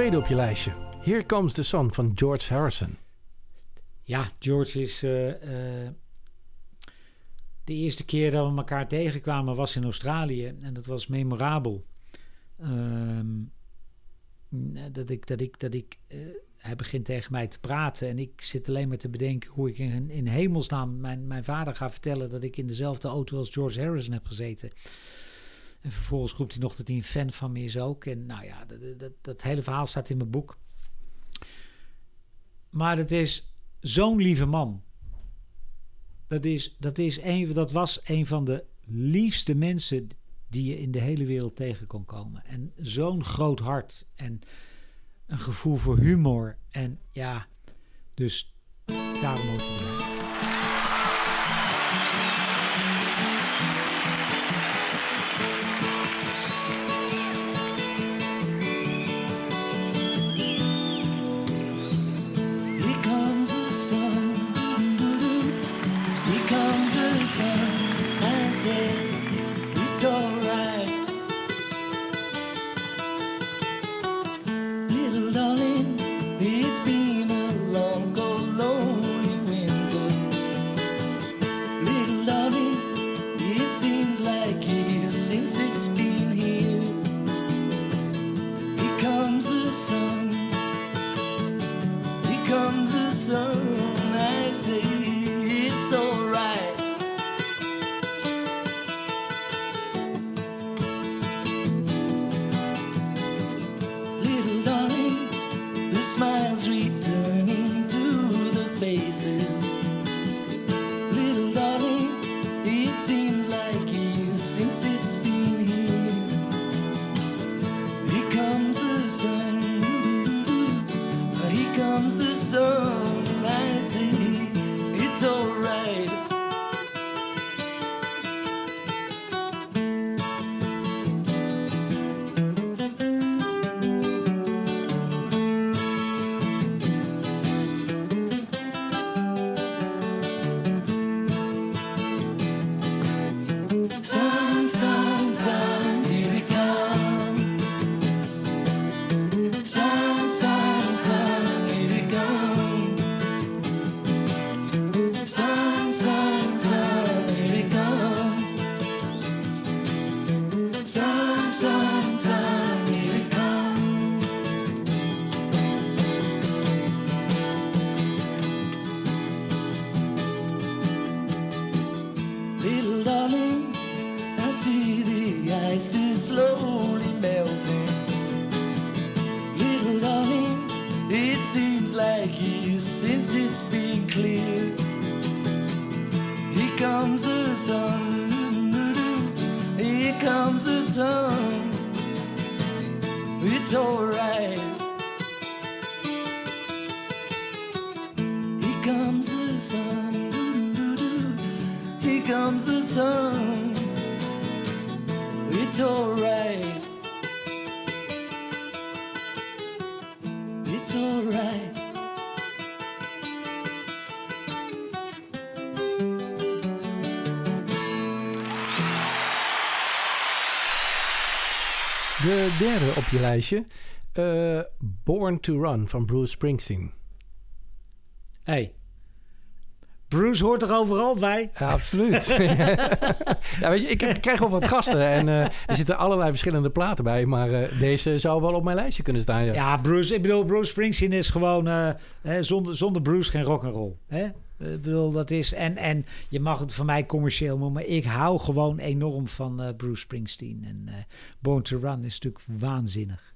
Tweede op je lijstje. Here Comes the Sun van George Harrison. Ja, George is. eh, eh, de eerste keer dat we elkaar tegenkwamen was in Australië. En dat was memorabel. Ehm, dat ik, dat ik, dat ik eh, hij begint tegen mij te praten. En ik zit alleen maar te bedenken hoe ik in, in hemelsnaam mijn, mijn vader ga vertellen dat ik in dezelfde auto als George Harrison heb gezeten. En vervolgens roept hij nog dat hij een fan van me is ook. En nou ja, dat, dat, dat hele verhaal staat in mijn boek. Maar het is zo'n lieve man. Dat, is, dat, is een, dat was een van de liefste mensen die je in de hele wereld tegen kon komen. En zo'n groot hart en een gevoel voor humor. En ja, dus daarom moet je erbij. Derde op je lijstje. eh, Born to Run van Bruce Springsteen. Hey, Bruce hoort er overal bij. Ja, absoluut. ja, weet je, ik, ik krijg wel wat gasten en eh, er zitten allerlei verschillende platen bij. Maar eh, deze zou wel op mijn lijstje kunnen staan. Ja. Ja, Bruce, ik bedoel, Bruce Springsteen is gewoon hè, zonder, zonder Bruce geen rock and roll. Hè? Ik bedoel, dat is en, en je mag het voor mij commercieel noemen, maar ik hou gewoon enorm van eh, Bruce Springsteen. En eh, Born to Run is natuurlijk waanzinnig.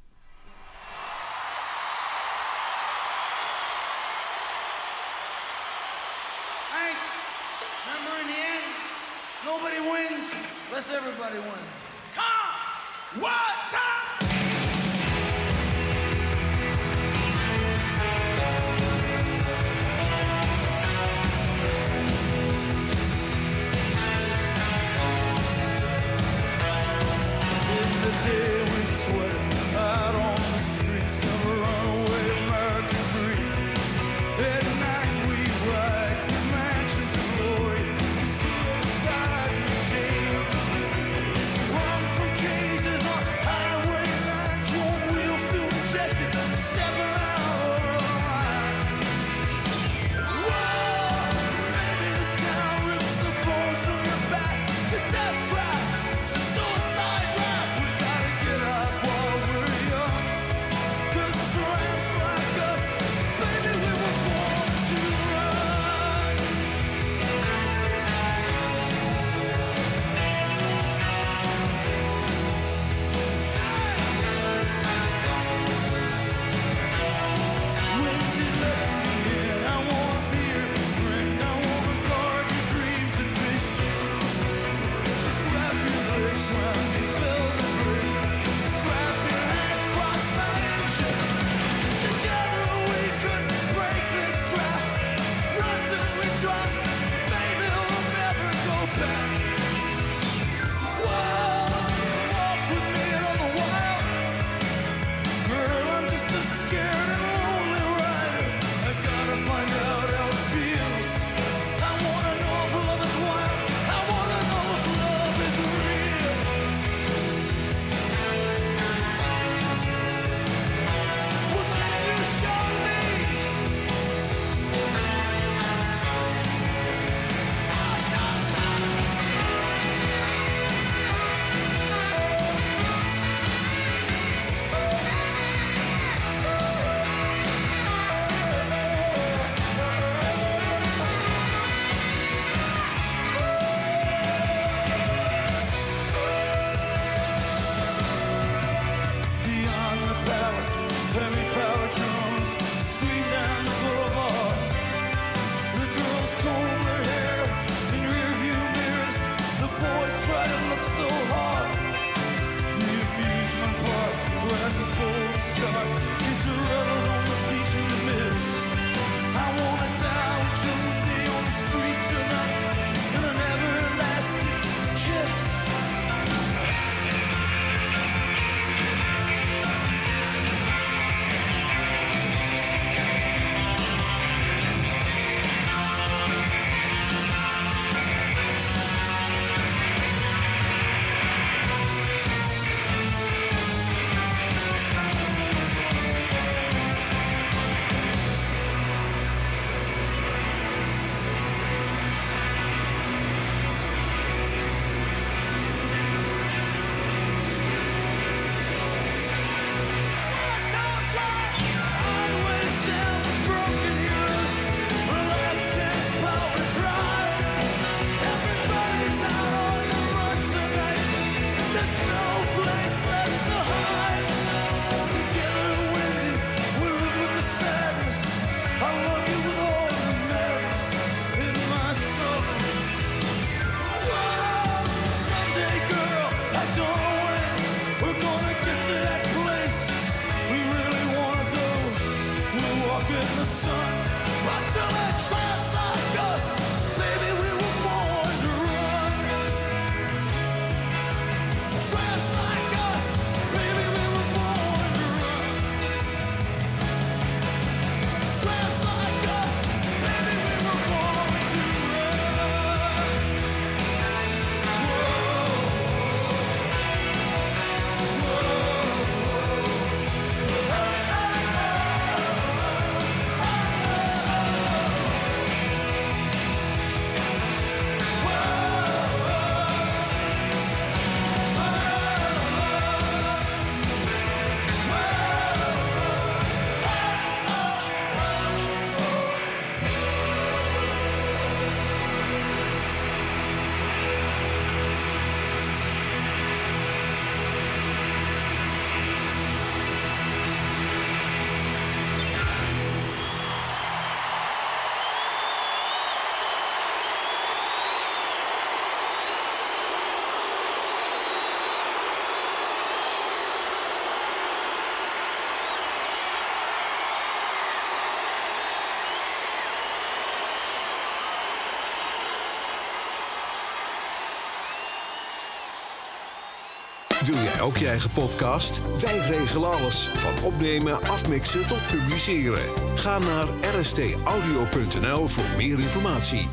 Wil jij ook je eigen podcast? Wij regelen alles. Van opnemen, afmixen tot publiceren. Ga naar rstaudio.nl voor meer informatie.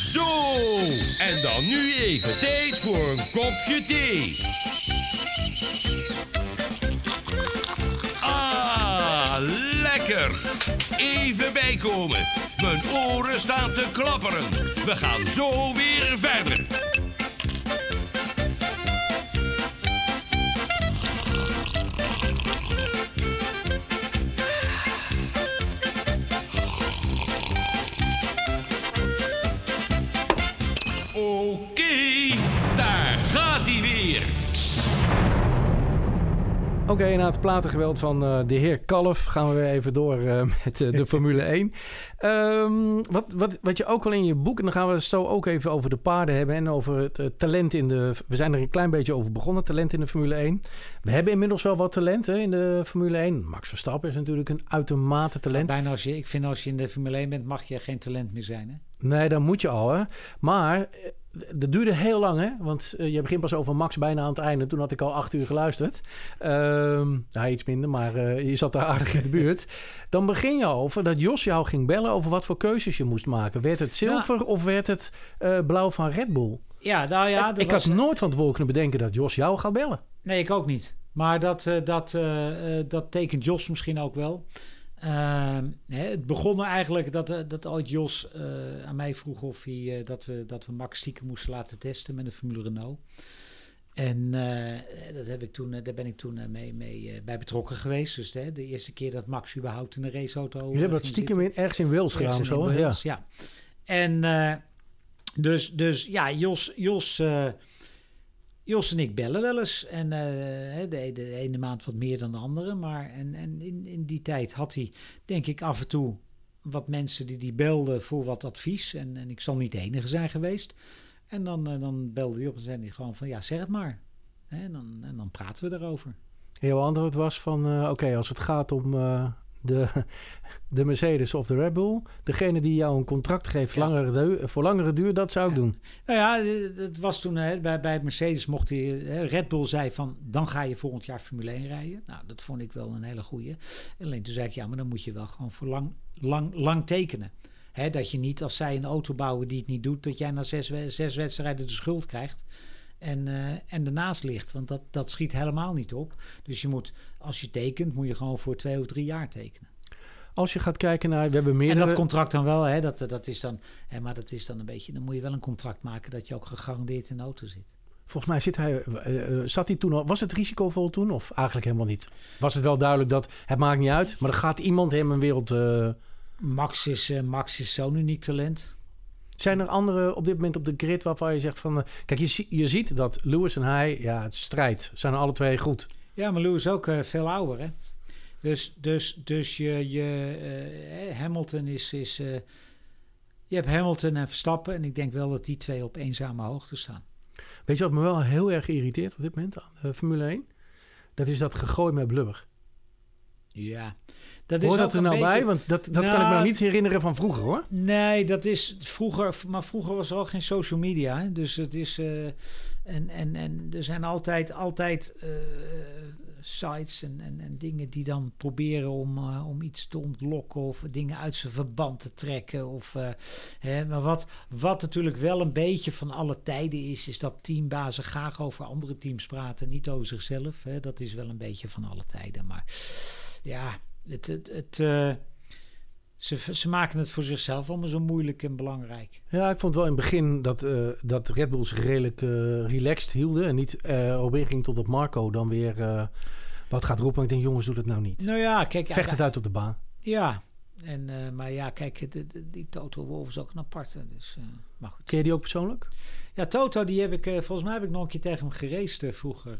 Zo, en dan nu even tijd voor een kopje thee. Ah, lekker. Even bijkomen. Mijn oren staan te klapperen. We gaan zo weer verder. Oké, na het platengeweld van eh, de heer Kalf gaan we weer even door eh, met eh, de Formule 1. Ehm, wat, wat, wat je ook wel in je boek, en dan gaan we het zo ook even over de paarden hebben en over het talent in de. We zijn er een klein beetje over begonnen, talent in de Formule 1. We hebben inmiddels wel wat talent hè, in de Formule 1. Max Verstappen is natuurlijk een uitermate talent. Bijna als je, ik vind als je in de Formule 1 bent, mag je geen talent meer zijn. Hè? Nee, dan moet je al, hè. Maar dat duurde heel lang, hè. Want eh, je begint pas over Max bijna aan het einde. Toen had ik al acht uur geluisterd. Ehm ja, iets minder, maar eh, je zat daar aardig in de buurt. Dan begin je over dat Jos jou ging bellen over wat voor keuzes je moest maken. Werd het zilver of werd het eh, blauw van Red Bull? Ja, nou ja. ik dat ik was, had nooit van tevoren kunnen bedenken dat Jos jou gaat bellen. Nee, ik ook niet. Maar dat, dat, dat tekent Jos misschien ook wel. Ehm, het begon eigenlijk dat, eh, dat ooit Jos eh, aan mij vroeg of hij, eh, dat, we, dat we Max stiekem moesten laten testen met een Formule Renault. En dat heb ik toen, daar ben ik toen mee, mee bij betrokken geweest. Dus hè, de eerste keer dat Max überhaupt in een raceauto Jullie hebben dat stiekem zitten. in, ergens in Wales gedaan zo? Wales, Ja. ja. En dus, dus ja, Jos, Jos, Jos en ik bellen wel eens. En eh, de, de ene maand wat meer dan de andere. Maar en, en in, in die tijd had hij, denk ik, af en toe wat mensen die die belden voor wat advies. En, en ik zal niet de enige zijn geweest. En dan, eh, dan belde hij op en zei hij gewoon van ja, zeg het maar. En dan, en dan praten we erover. Jouw antwoord was van, eh, oké, als het gaat om de, de Mercedes of de Red Bull... degene die jou een contract geeft langere voor langere duur, dat zou ik doen. Nou ja, eh, het was toen hè, bij, bij Mercedes mocht hij. hè, Red Bull zei van dan ga je volgend jaar Formule 1 rijden. Nou, dat vond ik wel een hele goeie. Alleen toen zei ik ja, maar dan moet je wel gewoon voor lang, lang, lang tekenen. Hè, dat je niet als zij een auto bouwen die het niet doet, dat jij na zes, zes wedstrijden de schuld krijgt. En, eh, en ernaast ligt. Want dat, dat schiet helemaal niet op. Dus je moet, als je tekent, moet je gewoon voor twee of drie jaar tekenen. Als je gaat kijken naar... We hebben meerdere... En dat contract dan wel, hè, dat, dat is dan, hè, maar dat is dan een beetje, dan moet je wel een contract maken dat je ook gegarandeerd in de auto zit. Volgens mij zit hij, eh, eh, zat hij toen al... Was het risicovol toen of eigenlijk helemaal niet? Was het wel duidelijk dat het maakt niet uit... maar er gaat iemand hem een wereld... Max is, Max is zo'n uniek talent. Zijn er anderen op dit moment op de grid waarvan je zegt van... eh, kijk, je, je ziet dat Lewis en hij, ja, het strijd. Zijn alle twee goed. Ja, maar Lewis is ook eh, veel ouder, hè. Dus, dus, dus je, je eh, Hamilton is, is je hebt Hamilton en Verstappen en ik denk wel dat die twee op eenzame hoogte staan. Weet je wat me wel heel erg irriteert op dit moment aan de Formule 1? Dat is dat gegooid met blubber. Ja, dat Hoor is dat er nou beetje- bij? Want dat, dat kan ik me Nou, niet herinneren van vroeger hoor. Nee, dat is vroeger, maar vroeger was er ook geen social media. Hè? Dus het is. eh, en, en, en er zijn altijd, altijd eh, sites en, en, en dingen die dan proberen om, eh, om iets te ontlokken of dingen uit zijn verband te trekken. Of, hè, maar wat, wat natuurlijk wel een beetje van alle tijden is, is dat teambazen graag over andere teams praten, niet over zichzelf. Hè? Dat is wel een beetje van alle tijden. Maar ja, het. het, het eh, ze, ze maken het voor zichzelf allemaal zo moeilijk en belangrijk. Ja, ik vond wel in het begin dat, eh, dat Red Bull zich redelijk eh, relaxed hielden. En niet op inging tot op Marco dan weer wat gaat roepen. Ik denk, jongens, doe dat nou niet. Nou ja, kijk. Vecht het uit op de baan. Ja, en, eh, maar ja, kijk, de, de- die Toto Wolf is ook een aparte. Dus, eh, maar goed. Ken je die ook persoonlijk? Ja, Toto, die heb ik, eh, volgens mij heb ik nog een keer tegen hem geraced vroeger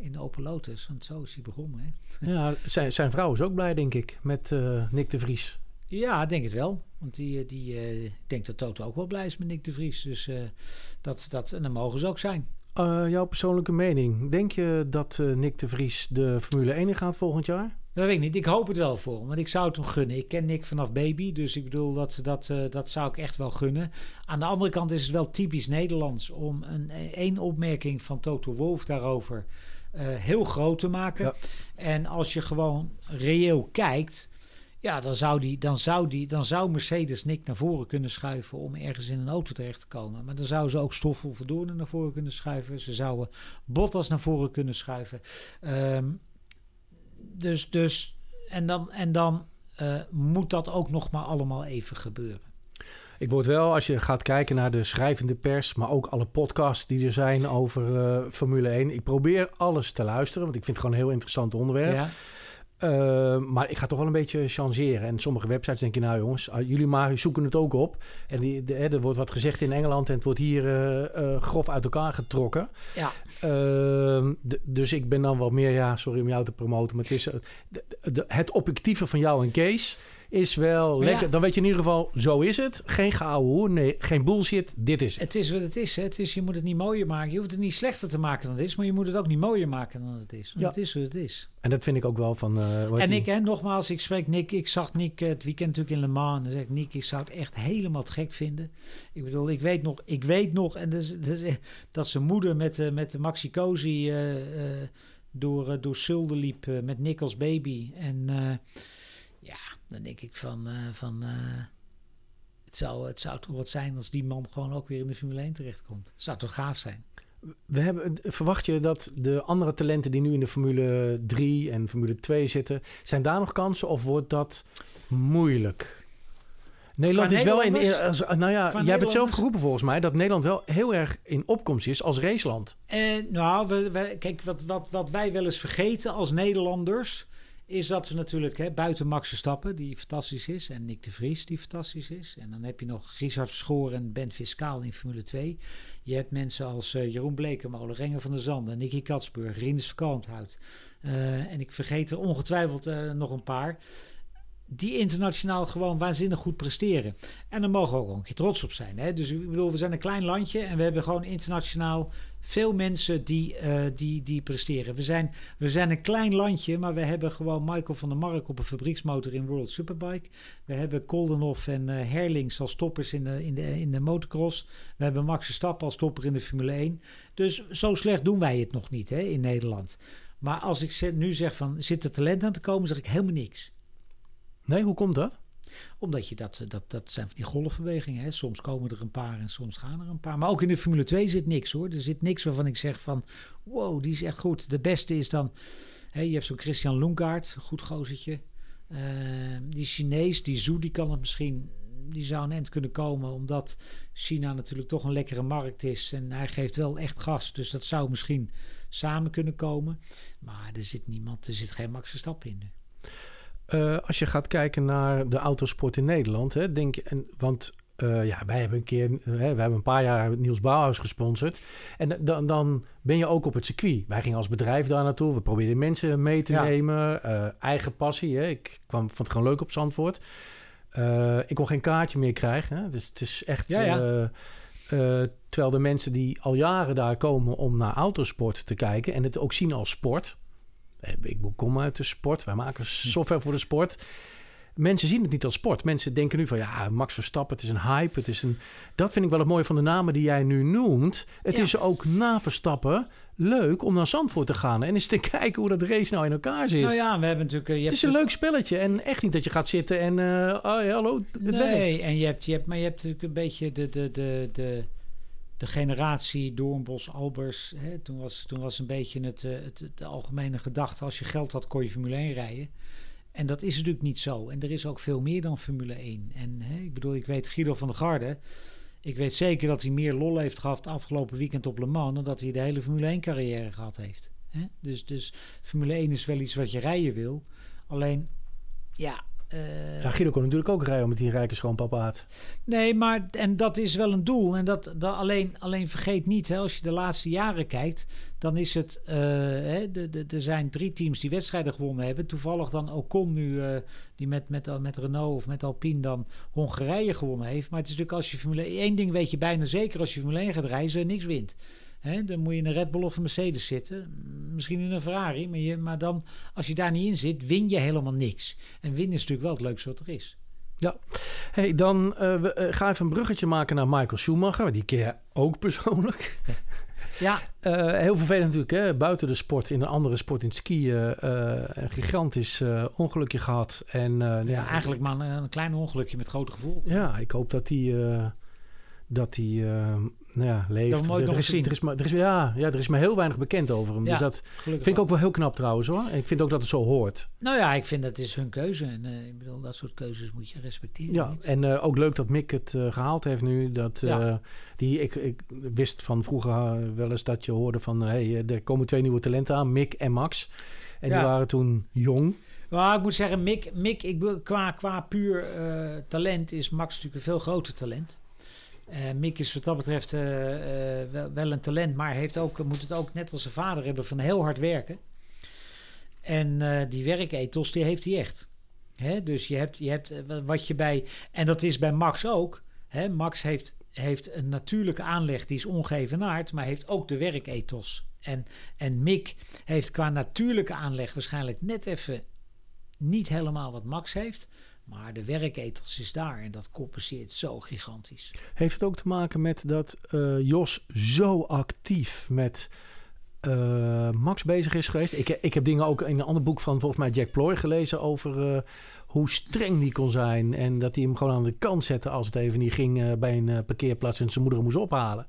in de Open Lotus. Want zo is hij begonnen, hè. Ja, zijn, zijn vrouw is ook blij, denk ik, met Nick de Vries. Ja, denk het wel. Want die, die, eh, ik denk dat Toto ook wel blij is met Nick de Vries. Dus dat, dat, en dat mogen ze ook zijn. Jouw persoonlijke mening. Denk je dat Nick de Vries de Formule 1 in gaat volgend jaar? Dat weet ik niet. Ik hoop het wel voor hem. Want ik zou het hem gunnen. Ik ken Nick vanaf baby. Dus ik bedoel, dat, dat, eh, dat zou ik echt wel gunnen. Aan de andere kant is het wel typisch Nederlands om een één opmerking van Toto Wolf daarover eh, heel groot te maken. Ja. En als je gewoon reëel kijkt. Ja, dan zou, die, dan, zou die, dan zou Mercedes Nick naar voren kunnen schuiven om ergens in een auto terecht te komen. Maar dan zouden ze ook Stoffel Verdoornen naar voren kunnen schuiven. Ze zouden Bottas naar voren kunnen schuiven. Ehm, dus, dus, en dan, en dan eh, moet dat ook nog maar allemaal even gebeuren. Ik word wel, als je gaat kijken naar de schrijvende pers, maar ook alle podcasts die er zijn over eh, Formule 1. Ik probeer alles te luisteren, want ik vind het gewoon een heel interessant onderwerp. Ja. Eh, maar ik ga toch wel een beetje changeren. En sommige websites denken, nou jongens, ah, jullie maar zoeken het ook op. En die, de, er wordt wat gezegd in Engeland en het wordt hier eh, eh, grof uit elkaar getrokken. Ja. Ehm, dus ik ben dan wat meer, ja, sorry om jou te promoten, maar het is eh, de- de- het objectieve van jou en Kees is wel lekker. ja. Dan weet je in ieder geval, zo is het. Geen geouwe nee, geen bullshit, dit is het. Het is wat het is. Hè. Het is. Je moet het niet mooier maken. Je hoeft het niet slechter te maken dan het is. Maar je moet het ook niet mooier maken dan het is. Want Ja. het is wat het is. En dat vind ik ook wel van... eh, En ik, hè, nogmaals, ik spreek Nick. Ik zag Nick eh, het weekend natuurlijk in Le Mans. En dan zeg ik, Nick, ik zou het echt helemaal te gek vinden. Ik bedoel, ik weet nog, ik weet nog en dat, is, dat, zijn moeder met, de met de Maxi Cosi eh, eh, door, eh, door Zulden liep eh, met Nick als baby. En eh, dan denk ik van, eh, van eh, het, zou, het zou toch wat zijn als die man gewoon ook weer in de Formule 1 terechtkomt. Zou toch gaaf zijn? We hebben, verwacht je dat de andere talenten die nu in de Formule 3 en Formule 2 zitten, zijn daar nog kansen of wordt dat moeilijk? Nederland is wel in. Nou ja, jij hebt het zelf geroepen volgens mij dat Nederland wel heel erg in opkomst is als raceland. Eh, nou, we, we- kijk, wat, wat, wat wij wel eens vergeten als Nederlanders... is dat we natuurlijk hè, buiten Max Verstappen, die fantastisch is, en Nick de Vries, die fantastisch is. En dan heb je nog Richard Verschoren en Ben Fiscaal in Formule 2. Je hebt mensen als eh, Jeroen Blekemolen, Renger van der Zanden, Nicky Katsburg, Rinus Verkalmthout. Eh, en ik vergeet er ongetwijfeld eh, nog een paar die internationaal gewoon waanzinnig goed presteren. En daar mogen we ook een keer trots op zijn. Hè? Dus ik bedoel, we zijn een klein landje en we hebben gewoon internationaal veel mensen die, eh, die, die presteren. We zijn, we zijn een klein landje, maar we hebben gewoon Michael van der Mark op een fabrieksmotor in World Superbike. We hebben Koldenhoff en eh, Herlings als toppers in de, in, de, in de motocross. We hebben Max Verstappen als topper in de Formule 1. Dus zo slecht doen wij het nog niet hè, in Nederland. Maar als ik nu zeg van, zit er talent aan te komen, zeg ik helemaal niks. Nee, hoe komt dat? Omdat je dat, dat, dat zijn van die golfbewegingen. Hè. Soms komen er een paar en soms gaan er een paar. Maar ook in de Formule 2 zit niks hoor. Er zit niks waarvan ik zeg van, wow, die is echt goed. De beste is dan, hè, je hebt zo'n Christian Lungaard, een goed gozertje. Eh, die Chinees, die Zhu, die kan het misschien, die zou een eind kunnen komen. Omdat China natuurlijk toch een lekkere markt is. En hij geeft wel echt gas. Dus dat zou misschien samen kunnen komen. Maar er zit niemand, er zit geen Max Verstappen in. Eh, als je gaat kijken naar de autosport in Nederland, hè, denk en, want eh, ja, wij hebben een keer, eh, hè, we hebben een paar jaar Niels Bouwhuis gesponsord. En dan, dan ben je ook op het circuit. Wij gingen als bedrijf daar naartoe. We probeerden mensen mee te Ja. nemen. eigen passie. Hè. Ik kwam, vond het gewoon leuk op Zandvoort. Eh, ik kon geen kaartje meer krijgen. Hè. Dus het is echt. Ja, ja. terwijl de mensen die al jaren daar komen om naar autosport te kijken en het ook zien als sport. Eh, Ik kom uit de sport. Wij maken software voor de sport. Mensen zien het niet als sport. Mensen denken nu van ja, Max Verstappen, het is een hype. Het is een... Dat vind ik wel het mooie van de namen die jij nu noemt. Het Ja. is ook na Verstappen leuk om naar Zandvoort te gaan. En eens te kijken hoe dat race nou in elkaar zit. Nou ja, we hebben natuurlijk... eh, je het hebt is een leuk spelletje. En echt niet dat je gaat zitten en... eh oh ja, hallo, werkt. Nee, en je hebt, je hebt, maar je hebt natuurlijk een beetje de, de, de, de, de generatie Doornbos, Albers. Hè? Toen, was, toen was een beetje het, eh, het, het algemene gedachte: als je geld had, kon je Formule 1 rijden. En dat is natuurlijk niet zo. En er is ook veel meer dan Formule 1. En hè, ik bedoel, ik weet Guido van der Garde. Ik weet zeker dat hij meer lol heeft gehad afgelopen weekend op Le Mans. dan dat hij de hele Formule 1 carrière gehad heeft. Hè? Dus, dus Formule 1 is wel iets wat je rijden wil. Alleen, ja. Eh, Ja, Guido kon natuurlijk ook rijden met die rijke schoonpapa had. Nee, maar en dat is wel een doel. En dat, dat alleen, alleen vergeet niet, hè, als je de laatste jaren kijkt, dan is het. eh, hè, de, de, er zijn drie teams die wedstrijden gewonnen hebben. Toevallig dan Ocon nu, eh, die met, met, met Renault of met Alpine dan Hongarije gewonnen heeft. Maar het is natuurlijk als je Formule 1 ding weet je bijna zeker als je Formule 1 gaat rijden, je niks wint. Dan moet je in een Red Bull of een Mercedes zitten. Misschien in een Ferrari. Maar, je, maar dan, als je daar niet in zit, win je helemaal niks. En winnen is natuurlijk wel het leukste wat er is. Ja. Hey, dan we, eh, ga even een bruggetje maken naar Michael Schumacher. Die je ook persoonlijk. Ja. Eh, heel vervelend natuurlijk, hè? buiten de sport, in een andere sport, in het skiën, een gigantisch ongelukje gehad. En, nou Ja, eigenlijk maar een, een klein ongelukje met grote gevolgen. Ja, ik hoop dat hij dat hij ja, leeft. Dat er, nog er, is maar, er, is, ja, ja, er is maar heel weinig bekend over hem. Ja, dus dat vind ik ook wel heel knap trouwens hoor. En ik vind ook dat het zo hoort. Nou ja, ik vind dat is hun keuze. En eh, ik bedoel, dat soort keuzes moet je respecteren. Ja, niet? en eh, ook leuk dat Mick het eh, gehaald heeft nu. Dat, Ja. die, ik, ik wist van vroeger wel eens dat je hoorde van... hey, er komen twee nieuwe talenten aan, Mick en Max. En Ja. die waren toen jong. Maar ik moet zeggen, Mick, Mick ik, qua, qua puur talent is Max natuurlijk een veel groter talent. Eh Mick is wat dat betreft eh, eh, wel, wel een talent, maar heeft ook, moet het ook net als zijn vader hebben van heel hard werken. En die werkethos, die heeft hij echt. Hè? Dus je hebt, je hebt wat je bij... En dat is bij Max ook. Hè? Max heeft, heeft een natuurlijke aanleg, die is ongeëvenaard, maar heeft ook de werkethos. En, en Mick heeft qua natuurlijke aanleg waarschijnlijk net even niet helemaal wat Max heeft. Maar de werkethos is daar en dat compenseert zo gigantisch. Heeft het ook te maken met dat eh, Jos zo actief met eh, Max bezig is geweest? Ik, ik heb dingen ook in een ander boek van volgens mij Jack Ploy gelezen over... eh, hoe streng die kon zijn. En dat hij hem gewoon aan de kant zette als het even niet ging bij een parkeerplaats en zijn moeder hem moest ophalen.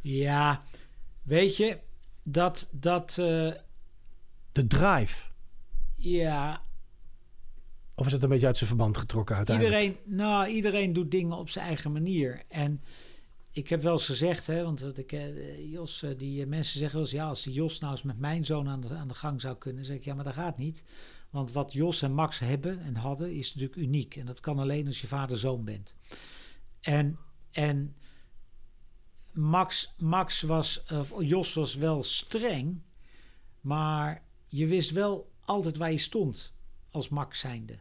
Ja, weet je, dat, dat De drive. ja, Of is het een beetje uit zijn verband getrokken uiteindelijk? iedereen, nou, iedereen doet dingen op zijn eigen manier. En ik heb wel eens gezegd, hè, want ik, eh, Jos, eh, die eh, mensen zeggen wel eens, ja, als die Jos nou eens met mijn zoon aan de, aan de gang zou kunnen, zeg ik, ja, maar dat gaat niet. Want wat Jos en Max hebben en hadden, is natuurlijk uniek. En dat kan alleen als je vader-zoon bent. En, en Max, Max was, Jos was wel streng, maar je wist wel altijd waar je stond als Max zijnde.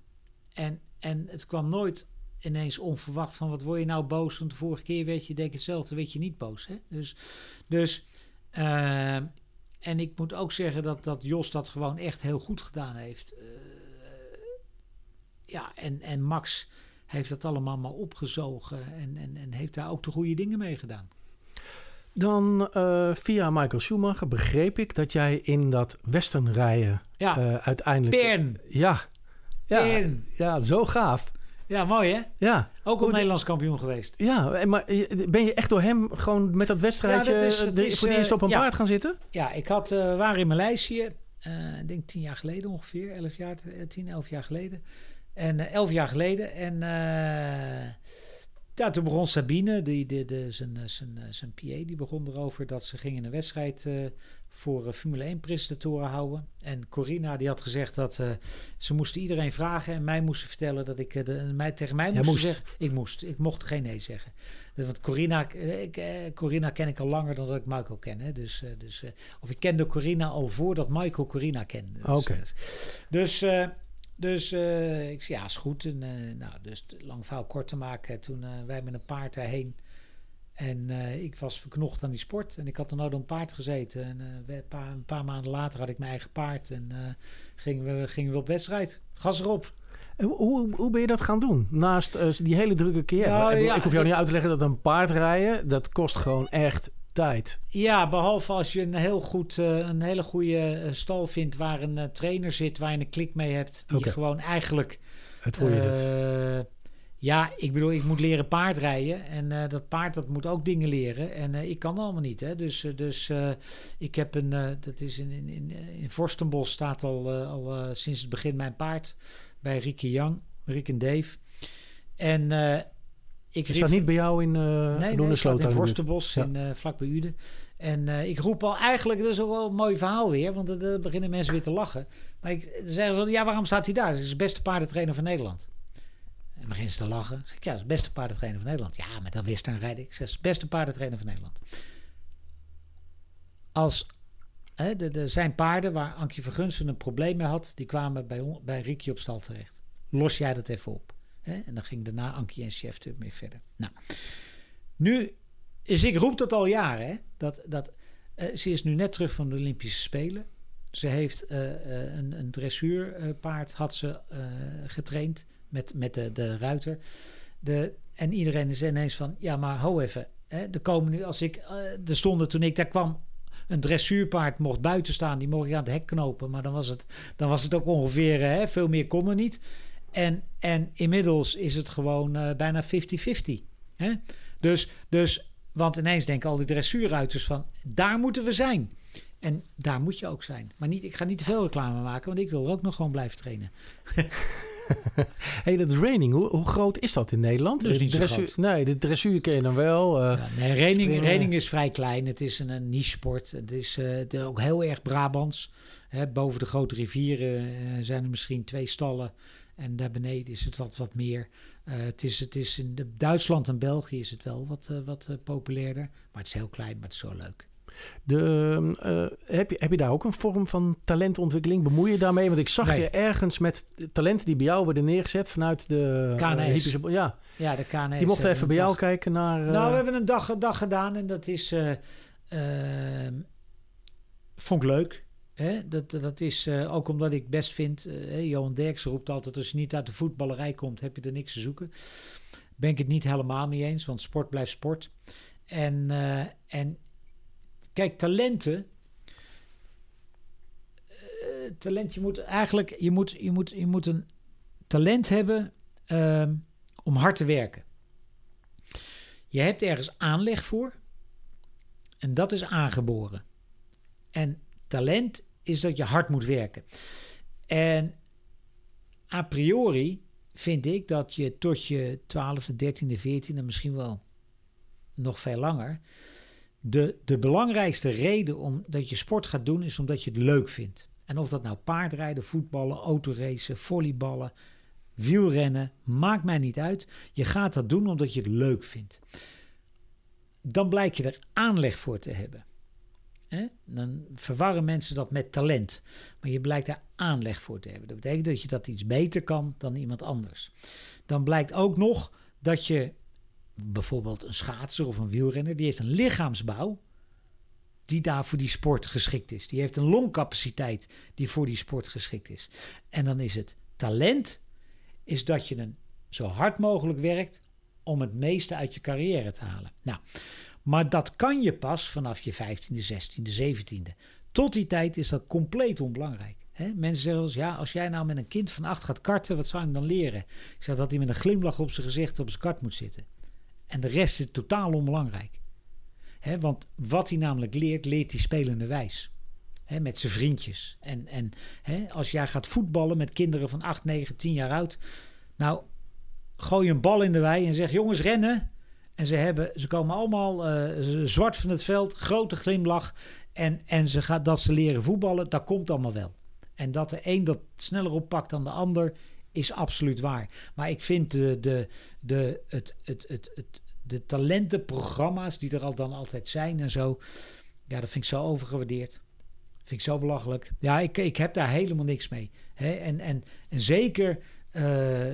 En, en het kwam nooit ineens onverwacht van wat word je nou boos? Want de vorige keer weet je denk ik hetzelfde, weet je niet boos. Hè? Dus, dus eh, en ik moet ook zeggen dat, dat Jos dat gewoon echt heel goed gedaan heeft. Eh, ja, en, en Max heeft dat allemaal maar opgezogen en, en, en heeft daar ook de goede dingen mee gedaan. Dan eh, via Michael Schumacher begreep ik dat jij in dat westernrijden Ja. uiteindelijk... Bern. Ja. Ja, ja, zo gaaf. Ja, mooi hè? Ja. Ook al Nederlands kampioen geweest. Ja, en maar ben je echt door hem gewoon met dat wedstrijdje Ja, dat is- het de- is, voor de eh, eerste op een ja. paard gaan zitten? Ja, ik had, eh, we waren in Maleisië, eh, ik denk tien jaar geleden ongeveer, elf jaar, eh, tien, elf jaar geleden. En eh, elf jaar geleden. En eh, ja, toen begon Sabine, die, de, de, zijn, eh, zijn, eh, zijn PA, die begon erover dat ze gingen een wedstrijd eh, voor eh, Formule 1 presentatoren houden. En Corina die had gezegd dat eh, ze moesten iedereen vragen en mij moesten vertellen dat ik eh, de, mij, tegen mij moest moest. zeggen. Ik moest, ik mocht geen nee zeggen. Dus, Want Corina, ik, Corina ken ik al langer dan dat ik Michael ken. Hè? Dus, dus, of ik kende Corina al voordat Michael Corina kende. Dus, Oké. eh, dus, dus ik zei ja, is goed. En, nou, dus lang verhaal kort te maken. Toen wij met een paard daarheen. En eh, ik was verknocht aan die sport. En ik had er op een paard gezeten. En eh, een, paar, een paar maanden later had ik mijn eigen paard. En eh, gingen, we, gingen we op wedstrijd. Gas erop. Hoe, hoe, ben je dat gaan doen? Naast die hele drukke keer. Nou, ik, bedoel, ja, ik hoef jou niet uit te leggen dat een paard rijden, dat kost gewoon echt tijd. Ja, behalve als je een, heel goed, een hele goede stal vindt waar een trainer zit, waar je een klik mee hebt, die gewoon eigenlijk. Het voor je doet. Ja, ik bedoel, ik moet leren paardrijden. En eh, dat paard dat moet ook dingen leren. En eh, ik kan dat allemaal niet. Hè. Dus, eh, dus ik heb een. dat is in, in, in, in Vorstenbos staat al, al sinds het begin mijn paard. Bij Rieke Young, Rick en Dave. En ik Is dat niet bij jou in uh, Nee, nee, zat in Vorstenbos, in, uh, vlak bij Uden. En uh, ik roep al eigenlijk, dat is ook wel een mooi verhaal weer, want dan beginnen mensen weer te lachen. Maar ik zeggen ze, ja, waarom staat hij daar? Dat is de beste paardentrainer van Nederland. Beginnen ze te lachen. Dan zeg ik, ja, dat de beste paardentrainer van Nederland. Ja, maar dat wist dan rijden. Ik zeg, beste paardentrainer van Nederland. Als hè, de, zijn paarden waar Ankie Vergunsen een probleem mee had, die kwamen bij, bij Riekje op stal terecht. Los jij dat even op. Hè? En dan ging daarna Ankie en Chef mee verder. Nou, nu is ik roep dat al jaren. Dat, dat, uh, ze is nu net terug van de Olympische Spelen. Ze heeft uh, uh, een, een dressuurpaard had ze getraind met, met de, de ruiter. De, en iedereen is ineens van, ja maar ho even. Hè? Er komen nu, als ik, er stonden toen ik daar kwam een dressuurpaard mocht buiten staan. Die mocht ik aan het hek knopen. Maar dan was het, dan was het ook ongeveer, hè, veel meer kon er niet. En, en inmiddels is het gewoon uh, bijna 50-50. Hè? Dus, dus, want ineens denken al die dressuurruiters van... daar moeten we zijn. En daar moet je ook zijn. Maar niet, ik ga niet te veel reclame maken... want ik wil er ook nog gewoon blijven trainen. hey, dat reining, hoe, hoe, groot is dat in Nederland? Is niet dressuur, zo groot. Nee, de dressuur ken je dan wel. Uh, ja, nee, reining, reining is vrij klein. Het is een, een niche sport. Het is, uh, ook heel erg Brabants. Hè, boven de grote rivieren uh, zijn er misschien twee stallen. En daar beneden is het wat, wat meer. Uh, het is, het is in Duitsland en België is het wel wat, uh, wat uh, populairder. Maar het is heel klein, maar het is zo leuk. De, heb, je, heb je daar ook een vorm van talentontwikkeling? Bemoei je daarmee? Want ik zag nee. je ergens met talenten die bij jou worden neergezet vanuit de KNS. ja. ja, de KNS. Je mocht even bij jou kijken naar. Nou, we hebben een dag, dag gedaan en dat is. Uh, vond ik leuk. Hè? Dat, dat is ook omdat ik best vind. Johan Derks roept altijd: als je niet uit de voetballerij komt, heb je er niks te zoeken. Ben ik het niet helemaal mee eens, want sport blijft sport. En, en kijk, talenten. eh, talent, je moet eigenlijk je moet, je moet, je moet een talent hebben ehm, om hard te werken. Je hebt ergens aanleg voor. En dat is aangeboren. En talent is dat je hard moet werken. En a priori vind ik dat je tot je 12e, 13e, 14e, misschien wel nog veel langer. De, de belangrijkste reden om dat je sport gaat doen is omdat je het leuk vindt. En of dat nou paardrijden, voetballen, autoracen, volleyballen, wielrennen, maakt mij niet uit. Je gaat dat doen omdat je het leuk vindt. Dan blijkt je er aanleg voor te hebben. Dan verwarren mensen dat met talent. Maar je blijkt daar aanleg voor te hebben. Dat betekent dat je dat iets beter kan dan iemand anders. Dan blijkt ook nog dat je bijvoorbeeld een schaatser of een wielrenner, die heeft een lichaamsbouw die daar voor die sport geschikt is. Die heeft een longcapaciteit die voor die sport geschikt is. En dan is het talent, is dat je een zo hard mogelijk werkt om het meeste uit je carrière te halen. Nou, maar dat kan je pas vanaf je 15e, 16e, 17e. Tot die tijd is dat compleet onbelangrijk. Mensen zeggen eens, ja, als jij nou met een kind van acht gaat karten, wat zou je dan leren? Ik zeg dat hij met een glimlach op zijn gezicht op zijn kart moet zitten. En de rest is totaal onbelangrijk. Hè, want wat hij namelijk leert, leert hij spelende wijs. Hè, met zijn vriendjes. En, en als jij gaat voetballen met kinderen van 8, 9, 10 jaar oud. Nou, gooi een bal in de wei en zeg: jongens, rennen. En ze, hebben, ze komen allemaal eh, zwart van het veld, grote glimlach. En, en ze gaat, dat ze leren voetballen, dat komt allemaal wel. En dat de een dat sneller oppakt dan de ander, is absoluut waar. Maar ik vind de, de, de, het, het, het, het, de talentenprogramma's die er al dan altijd zijn en zo. Ja, dat vind ik zo overgewaardeerd. Vind ik zo belachelijk. Ja, ik, ik heb daar helemaal niks mee. Hè? En, en, en zeker eh,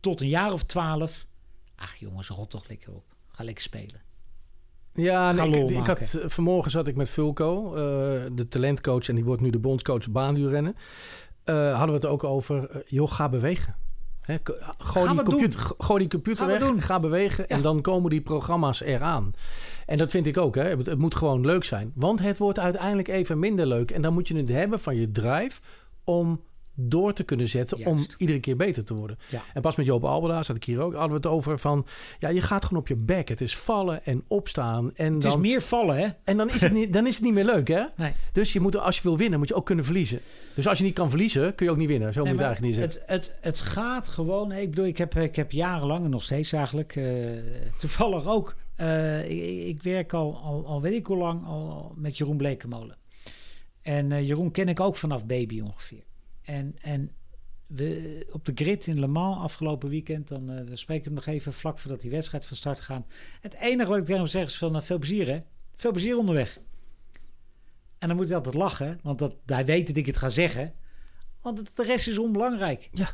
tot een jaar of twaalf. Ach jongens, rot toch lekker op. Ga lekker spelen. Ja, nee, ik, had, vanmorgen zat ik met Fulco, eh, de talentcoach, en die wordt nu de bondscoach baanwielrennen. Eh hadden we het ook over, eh, joh, ga bewegen. Hè, k- gooi, die computer, gooi die computer weg, doen. ga bewegen en dan komen die programma's eraan. En dat vind ik ook, hè. Het, het moet gewoon leuk zijn. Want het wordt uiteindelijk even minder leuk. En dan moet je het hebben van je drive om door te kunnen zetten om iedere keer beter te worden. Ja. En pas met Joop Albeda zat ik hier ook, hadden we het over van... ja, je gaat gewoon op je bek. Het is vallen en opstaan. En Het dan, is meer vallen, hè? En dan is, het niet, dan is het niet meer leuk, hè? Nee. Dus je moet, als je wil winnen, moet je ook kunnen verliezen. Dus als je niet kan verliezen, kun je ook niet winnen. Zo Nee, moet je het eigenlijk niet zeggen. het, het, het gaat gewoon. Ik bedoel, ik heb, ik heb jarenlang en nog steeds eigenlijk. eh, toevallig ook. eh, ik, ik werk al, al, al weet ik hoe lang al met Jeroen Blekemolen. En eh, Jeroen ken ik ook vanaf baby ongeveer. En, en we, op de grid in Le Mans afgelopen weekend, dan, eh dan spreek ik hem nog even vlak voordat die wedstrijd van start gaat. Het enige wat ik tegen hem zeg is van eh, veel plezier hè. Veel plezier onderweg. En dan moet hij altijd lachen, want dat, hij weet dat ik het ga zeggen. Want de rest is onbelangrijk. Ja.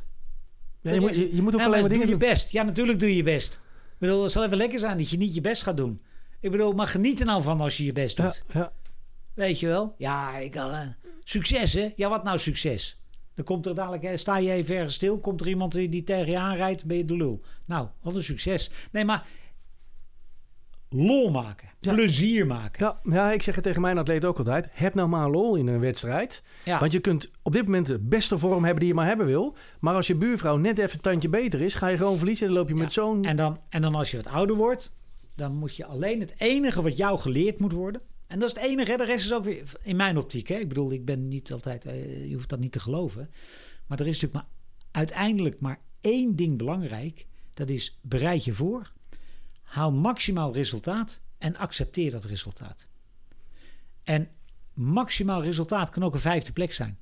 Ja, je, moet, je, je moet ook Ja, alleen maar maar doe dingen je doen. best. Ja, natuurlijk doe je je best. Ik bedoel, het zal even lekker zijn dat je niet je best gaat doen. Ik bedoel, maar geniet er nou van als je je best doet. Ja, Weet je wel? Ja, ik, eh, succes hè? Ja, wat nou succes? Dan komt er dadelijk, sta je even ergens stil, komt er iemand die, die tegen je aanrijdt, ben je de lul. Nou, wat een succes. Nee, maar lol maken, plezier maken. Ja, ja, ik zeg het tegen mijn atleet ook altijd. Heb nou maar lol in een wedstrijd. Ja. Want je kunt op dit moment de beste vorm hebben die je maar hebben wil. Maar als je buurvrouw net even een tandje beter is, ga je gewoon verliezen. En dan loop je met zo'n... En dan, en dan als je wat ouder wordt, dan moet je alleen het enige wat jou geleerd moet worden. En dat is het enige, hè. de rest is ook weer in mijn optiek. Hè. Ik bedoel, ik ben niet altijd, eh, je hoeft dat niet te geloven. Maar er is natuurlijk maar uiteindelijk maar één ding belangrijk. Dat is bereid je voor, haal maximaal resultaat en accepteer dat resultaat. En maximaal resultaat kan ook een vijfde plek zijn.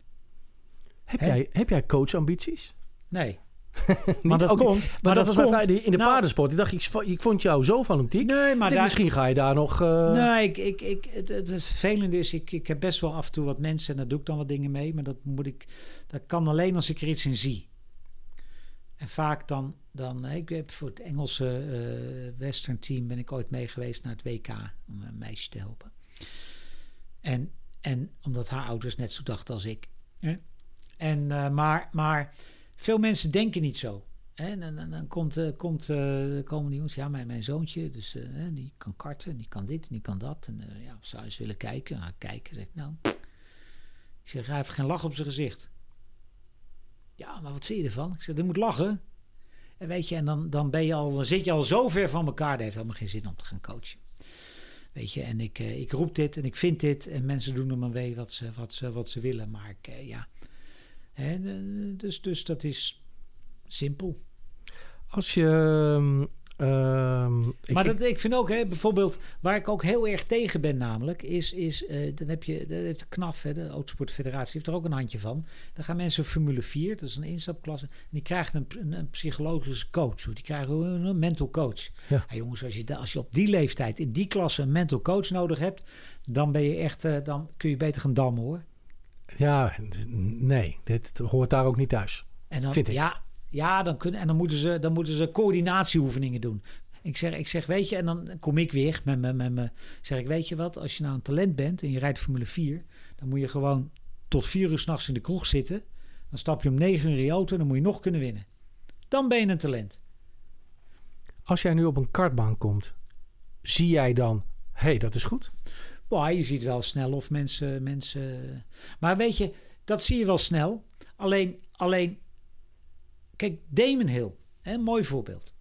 Heb, Hè? jij, heb jij coachambities? Nee. Maar dat ook- komt. Maar, Maar dat, dat was komt. bij in de Nou- paardensport. Ik dacht, ik, ik vond jou zo fanatiek. Nee, maar daar- misschien ga je daar nog... eh, Nee, ik, ik, ik, het, het, vervelende is, ik, ik heb best wel af en toe wat mensen en daar doe ik dan wat dingen mee. Maar dat moet ik, dat kan alleen als ik er iets in zie. En vaak dan, dan ik heb voor het Engelse eh, Western team ben ik ooit mee geweest naar het WK om een meisje te helpen. En, en omdat haar ouders net zo dachten als ik. En, eh, maar, maar veel mensen denken niet zo. En, dan komt, eh, komt, eh, komen die jongens, ja, mijn, mijn zoontje, dus, eh, die kan karten, die kan dit die kan dat. En ja, zou je eens willen kijken? Nou, kijken, zeg ik, nou. Ik zeg, hij heeft geen lach op zijn gezicht. Ja, maar wat vind je ervan? Ik zeg, die moet lachen. En weet je, en dan, dan, ben je al, dan zit je al zo ver van elkaar, dat heeft helemaal geen zin om te gaan coachen. Weet je, en ik, ik roep dit en ik vind dit. En mensen doen er maar mee wat ze, wat ze, wat ze willen. Maar ik, ja. Hè, dus, dus dat is simpel. Als je, ehm, Ehm, ik- maar ik- dat, ik vind ook, hè, bijvoorbeeld, waar ik ook heel erg tegen ben, namelijk, is, is eh, dan heb je, dat heeft de KNAF, hè, de Autosportfederatie, heeft er ook een handje van. Dan gaan mensen Formule 4, dat is een instapklasse, en die krijgen een, een, een psychologische coach, of die krijgen een, mental coach. Ja. Jongens, als je, als je op die leeftijd in die klasse een mental coach nodig hebt, dan ben je echt, eh, dan kun je beter gaan dammen hoor. Ja, nee, dit hoort daar ook niet thuis. En dan, Vind ik. Ja, ja dan, kunnen, en dan moeten ze, dan moeten ze coördinatieoefeningen doen. Ik zeg, ik zeg, weet je, en dan kom ik weer met me, met me. Zeg ik, weet je wat, als je nou een talent bent en je rijdt Formule 4, dan moet je gewoon tot vier uur s'nachts in de kroeg zitten. Dan stap je om negen uur in je auto en dan moet je nog kunnen winnen. Dan ben je een talent. Als jij nu op een kartbaan komt, zie jij dan, hé, hey, dat is goed? Boah, je ziet wel snel of mensen, mensen. Maar weet je, dat zie je wel snel. Alleen, alleen. Kijk, Damon Hill, hè, mooi voorbeeld.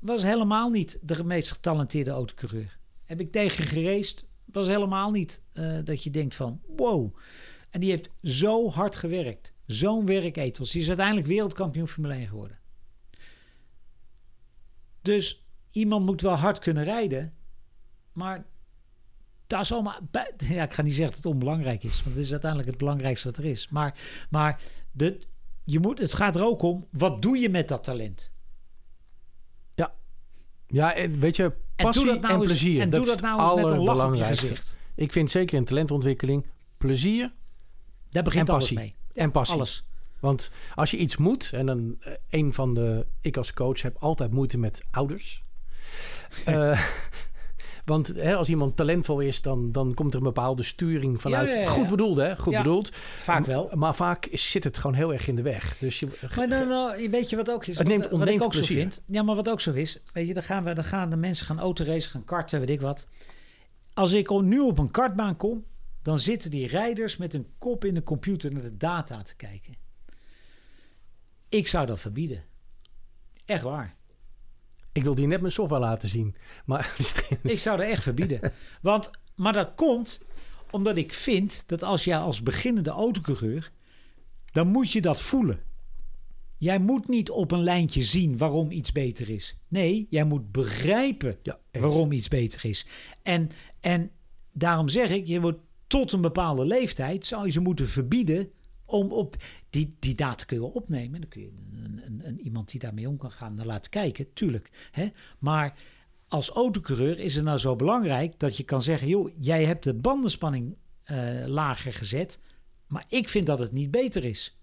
Was helemaal niet de meest getalenteerde autocoureur. Heb ik tegen gereest. Was helemaal niet eh, dat je denkt van wow. En die heeft zo hard gewerkt. Zo'n werkethos. Die is uiteindelijk wereldkampioen Formule 1 geworden. Dus iemand moet wel hard kunnen rijden. Maar is allemaal. bij- Ja, ik ga niet zeggen dat het onbelangrijk is, want het is uiteindelijk het belangrijkste wat er is. Maar, maar de, je moet, het gaat er ook om, wat doe je met dat talent? Ja, en weet je, En passie doe en, dat nou eens- plezier. en dat doe dat nou eens met een lach op je gezicht. Ik vind zeker in talentontwikkeling plezier Daar begint en alles passie. mee. Ja, en passie. alles. Want als je iets moet, en dan eh, een van de, ik als coach heb altijd moeite met ouders. Eh, want hè, als iemand talentvol is, dan, dan komt er een bepaalde sturing vanuit. Ja, ja, ja. Goed bedoeld, hè? Goed bedoeld. Vaak wel. Maar vaak zit het gewoon heel erg in de weg. Dus je, Maar dan, nou, weet je wat ook is? Het neemt- wat, wat ontneemt ik ook zo vind. Ja, maar wat ook zo is. Weet je, dan gaan, we, dan gaan de mensen gaan autoracen, gaan karten, weet ik wat. Als ik nu op een kartbaan kom, dan zitten die rijders met hun kop in de computer naar de data te kijken. Ik zou dat verbieden. Echt waar. Ik wilde je net mijn software laten zien. Maar Ik zou dat echt verbieden. Want, maar dat komt omdat ik vind dat als jij als beginnende autocoureur, dan moet je dat voelen. Jij moet niet op een lijntje zien waarom iets beter is. Nee, jij moet begrijpen Ja, waarom iets beter is. En, en daarom zeg ik, je wordt tot een bepaalde leeftijd zou je ze moeten verbieden om op die, die data kun je wel opnemen. Dan kun je een, een, een, iemand die daarmee om kan gaan naar laten kijken, tuurlijk. Hè? Maar als autocoureur is het nou zo belangrijk dat je kan zeggen: joh, jij hebt de bandenspanning eh, lager gezet, maar ik vind dat het niet beter is.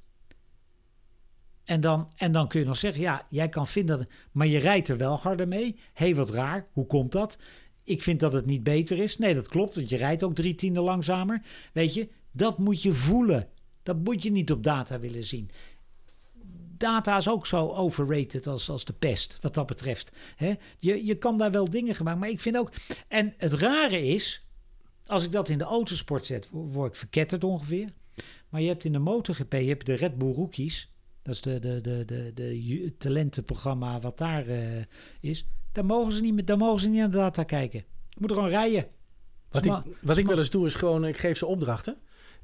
En dan, en dan kun je nog zeggen: ja, jij kan vinden maar je rijdt er wel harder mee. Hé, wat raar, hoe komt dat? Ik vind dat het niet beter is. Nee, dat klopt, want je rijdt ook drie tienden langzamer. Weet je, dat moet je voelen. Dat moet je niet op data willen zien data is ook zo overrated als, als de pest, wat dat betreft. Je, je kan daar wel dingen gemaakt, maar ik vind ook... En het rare is, als ik dat in de autosport zet, wo- word ik verketterd ongeveer. Maar je hebt in de MotoGP, je hebt de Red Bull Rookies. Dat is de, de, de, de, de talentenprogramma wat daar eh, is. Daar mogen, ze niet, daar mogen ze niet naar de data kijken. Je moet gewoon rijden. Wat ik, wat ik wel eens doe, is gewoon, ik geef ze opdrachten.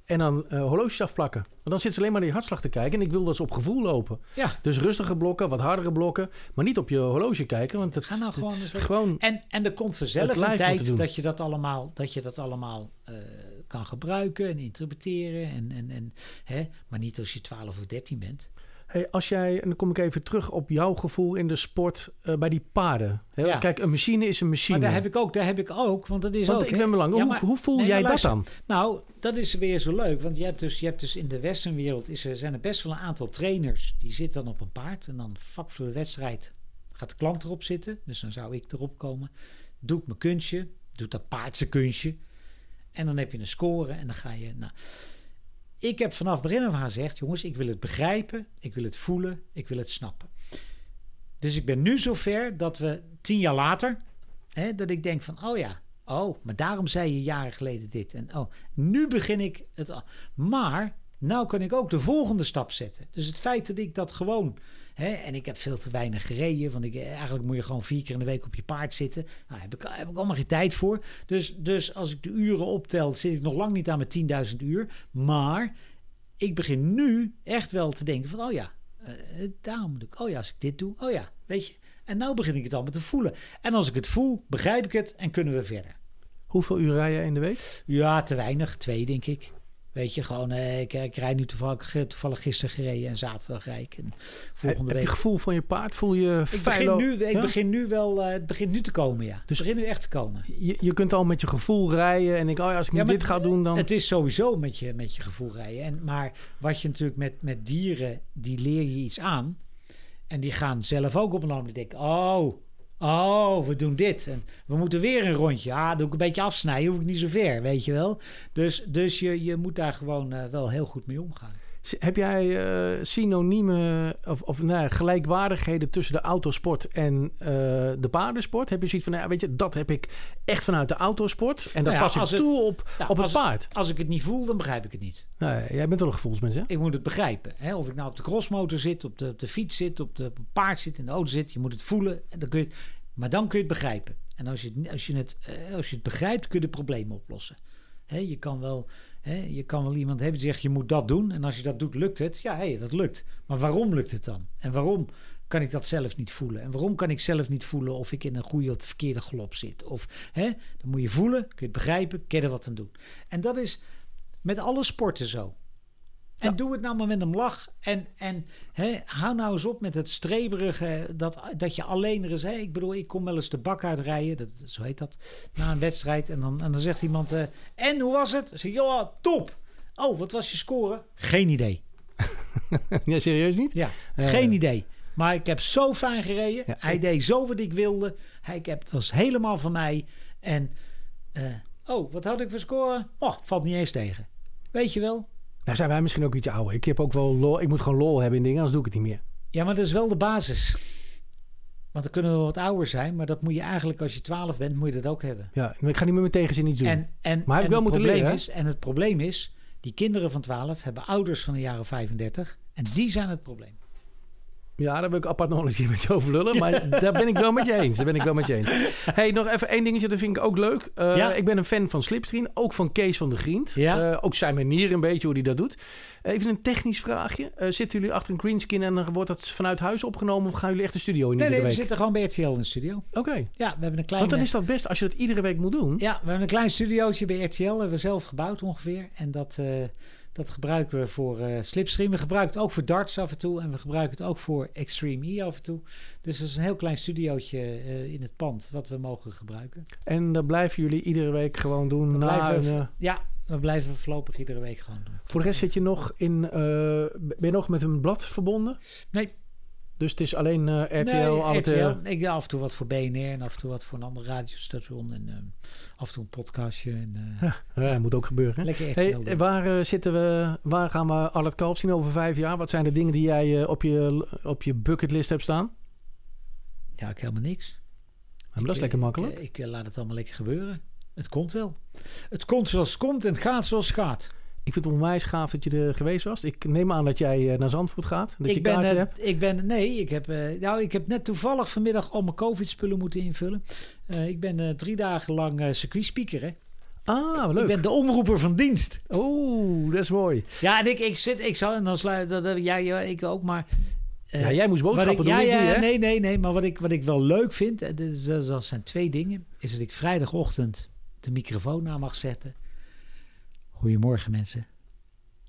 En dan eh, horloges afplakken. Want dan zitten ze alleen maar naar die hartslag te kijken. En ik wil dat ze op gevoel lopen. Ja. Dus rustige blokken, wat hardere blokken. Maar niet op je horloge kijken. Want het, Ga nou gewoon. En, en er komt vanzelf een tijd dat je dat allemaal, dat je dat allemaal eh, kan gebruiken en interpreteren. En, en, en, hè? Maar niet als je 12 of 13 bent. Hey, als jij, en dan kom ik even terug op jouw gevoel in de sport eh, bij die paarden. Ja. Kijk, een machine is een machine. Maar daar heb ik ook, daar heb ik ook, want dat is Want ook. ik ben belangrijk. Ja, Hoe- hoe voel nee, jij dat dan? Nou, dat is weer zo leuk, want je hebt dus, je hebt dus in de westernwereld is er, zijn er best wel een aantal trainers die zitten dan op een paard en dan vak voor de wedstrijd gaat de klant erop zitten, dus dan zou ik erop komen, doe ik mijn kunstje, doe dat paard zijn kunstje en dan heb je een score en dan ga je. Nou, ik heb vanaf begin af aan gezegd, jongens, ik wil het begrijpen, ik wil het voelen, ik wil het snappen. Dus ik ben nu zover dat we tien jaar later, hè, dat ik denk van, oh ja, oh, maar daarom zei je jaren geleden dit. En oh, nu begin ik het. al. Maar nou kan ik ook de volgende stap zetten. Dus het feit dat ik dat gewoon. Hè, en ik heb veel te weinig gereden. Want ik, eigenlijk moet je gewoon vier keer in de week op je paard zitten. Nou, daar heb ik, heb ik allemaal geen tijd voor. Dus, dus als ik de uren optel, zit ik nog lang niet aan mijn 10.000 uur. Maar ik begin nu echt wel te denken van, oh ja, eh, daarom moet ik, oh ja, als ik dit doe, oh ja, weet je. En nou begin ik het allemaal te voelen. En als ik het voel, begrijp ik het en kunnen we verder. Hoeveel uur rij je in de week? Ja, te weinig. Twee, denk ik. Weet je, gewoon, eh, ik, ik rijd nu toevallig, toevallig gisteren gereden en zaterdag rijd ik. En volgende Heb week... je gevoel van je paard? Voel je ik begin, nu, ik Ja? begin nu wel, eh, het begint nu te komen, ja. Dus het begint nu echt te komen. Je, je kunt al met je gevoel rijden en ik, oh ja, als ik nu Ja, dit ga doen, dan... Het is sowieso met je, met je gevoel rijden. En, maar wat je natuurlijk met, met dieren, die leer je iets aan. En die gaan zelf ook op een moment denken, oh, oh, we doen dit. En we moeten weer een rondje. Ja, doe ik een beetje afsnijden, hoef ik niet zo ver, weet je wel. Dus, dus je, je moet daar gewoon eh, wel heel goed mee omgaan. Heb jij eh, synoniemen of, of nou, ja, gelijkwaardigheden tussen de autosport en eh, de paardensport? Heb je zoiets van, nou, ja, weet je, dat heb ik echt vanuit de autosport en dat Nou pas ik het- toe op, Ja, op het paard? Als ik het niet voel, dan begrijp ik het niet. Nou, jij bent wel een gevoelsmens, hè? Ik moet het begrijpen. Hè? Of ik nou op de crossmotor zit, op de, op de fiets zit, op, de, op het paard zit, in de auto zit. Je moet het voelen. En dan kun je het, maar dan kun je het begrijpen. En als je het, als je het, eh, als je het begrijpt, kun je de problemen oplossen. Hè, je, kan wel, hè, je kan wel iemand hebben die zegt je moet dat doen. En als je dat doet, lukt het. Ja, hé, dat lukt. Maar waarom lukt het dan? En waarom kan ik dat zelf niet voelen? En waarom kan ik zelf niet voelen of ik in een goede of verkeerde galop zit? Of, hè, dan moet je voelen, kun je het begrijpen, er wat aan doen. En dat is met alle sporten zo. En doe het nou maar met een lach. En, en hè, hou nou eens op met het streberige. Dat, dat je alleen er is. Hè. Ik bedoel, ik kom wel eens de bak uitrijden. Dat, zo heet dat. Na een wedstrijd. En dan, en dan zegt iemand. eh, en hoe was het? Zeg, ja, top. Oh, wat was je score? Geen idee. ja, serieus niet? Ja, Eh. geen idee. Maar ik heb zo fijn gereden. Hij deed zo wat ik wilde. Hij, ik heb, het was helemaal van mij. En, eh, oh, wat had ik voor score? Oh, valt niet eens tegen. Weet je wel? Nou zijn wij misschien ook iets ouder. Ik heb ook wel lol. Ik moet gewoon lol hebben in dingen, anders doe ik het niet meer. Ja, maar dat is wel de basis. Want dan kunnen we wat ouder zijn, maar dat moet je eigenlijk als je 12 bent, moet je dat ook hebben. Ja, ik ga niet met mijn tegenzin iets doen. En, en, maar heb ik wel het moeten leren. is, en het probleem is, die kinderen van 12 hebben ouders van de jaren 35 en die zijn het probleem. Ja, daar wil ik apart nog eens met je over lullen. Maar daar ben ik wel met je eens. Daar ben ik wel met je eens. hey, nog even één dingetje. Dat vind ik ook leuk. Eh, Ja. Ik ben een fan van Slipstream. Ook van Kees van de Griend. Ja. Eh, ook zijn manier een beetje hoe hij dat doet. Even een technisch vraagje. Eh, zitten jullie achter een greenskin en dan wordt dat vanuit huis opgenomen? Of gaan jullie echt de studio in Nee, nee, we zitten gewoon bij RTL in de studio. Oké. Ja, we hebben een klein... Want dan is dat best als je dat iedere week moet doen. Ja, we hebben een klein studiootje bij RTL. hebben we zelf gebouwd ongeveer. En dat, dat gebruiken we voor eh, Slipstream. We gebruiken het ook voor darts af en toe. En we gebruiken het ook voor Extreme E af en toe. Dus dat is een heel klein studiootje eh, in het pand wat we mogen gebruiken. En dat blijven jullie iedere week gewoon doen. We na blijven, een, eh, ja, we blijven voorlopig iedere week gewoon doen. voor de rest zit je nog in... ben je nog met een blad verbonden? Nee. Dus het is alleen eh, RTL, Nee, RTL. Ik doe af en toe wat voor BNR en af en toe wat voor een ander radiostation. En ehm, af en toe een podcastje. En, eh, Ja, ja, moet ook gebeuren. Hè? Lekker RTL Hey, waar, eh, zitten we, waar gaan we al het kalf zien over vijf jaar? Wat zijn de dingen die jij op, je, op je bucketlist hebt staan? Ja, ik helemaal niks. Maar dat is lekker makkelijk. Ik, ik, laat het allemaal lekker gebeuren. Het komt wel. Het komt zoals het komt en het gaat zoals het gaat. Ik vind het onwijs gaaf dat je er geweest was. Ik neem aan dat jij eh, naar Zandvoort gaat. Dat je ik ben, kaarten eh, hebt. ik ben, nee, ik heb, eh, nou, ik heb net toevallig vanmiddag al mijn COVID-spullen moeten invullen. Ik ben drie dagen lang eh circuitspeaker, hè. Ah, leuk. Ik ben de omroeper van dienst. Oeh, dat is mooi. Ja, en ik, ik zit, ik zou, en dan sluit, dat, ja, ik ook, maar... Ja, jij moest boodschappen ik, doen, ja, ik ja, niet, hè? Nee, nee, nee, maar wat ik, wat ik wel leuk vind, dat, is- dat zijn twee dingen, is dat ik vrijdagochtend de microfoon aan mag zetten. Goedemorgen mensen.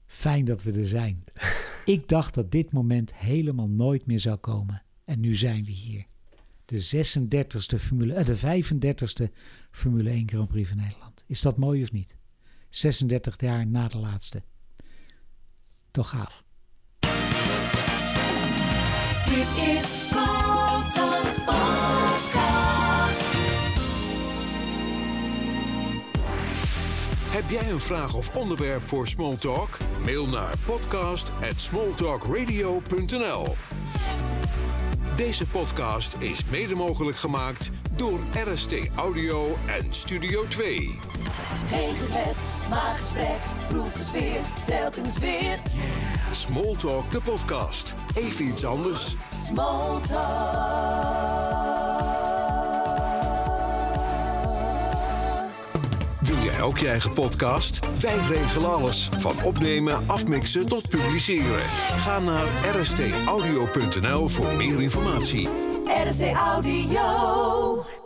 Fijn dat we er zijn. ik dacht dat dit moment helemaal nooit meer zou komen. En nu zijn we hier. De 36e Formule, eh, de 35e Formule 1 Grand Prix van Nederland. Is dat mooi of niet? 36 jaar na de laatste. Toch gaaf. Dit is Heb jij een vraag of onderwerp voor Smalltalk? Mail naar podcast@smalltalkradio.nl. Deze podcast is mede mogelijk gemaakt door RST Audio en Studio 2. Geen gebed, maar gesprek. Proef de sfeer, telkens weer. Smalltalk de podcast. Even iets anders. Wil jij je eigen podcast? Wij regelen alles. Van opnemen, afmixen tot publiceren. Ga naar rstaudio.nl voor meer informatie. RST Audio.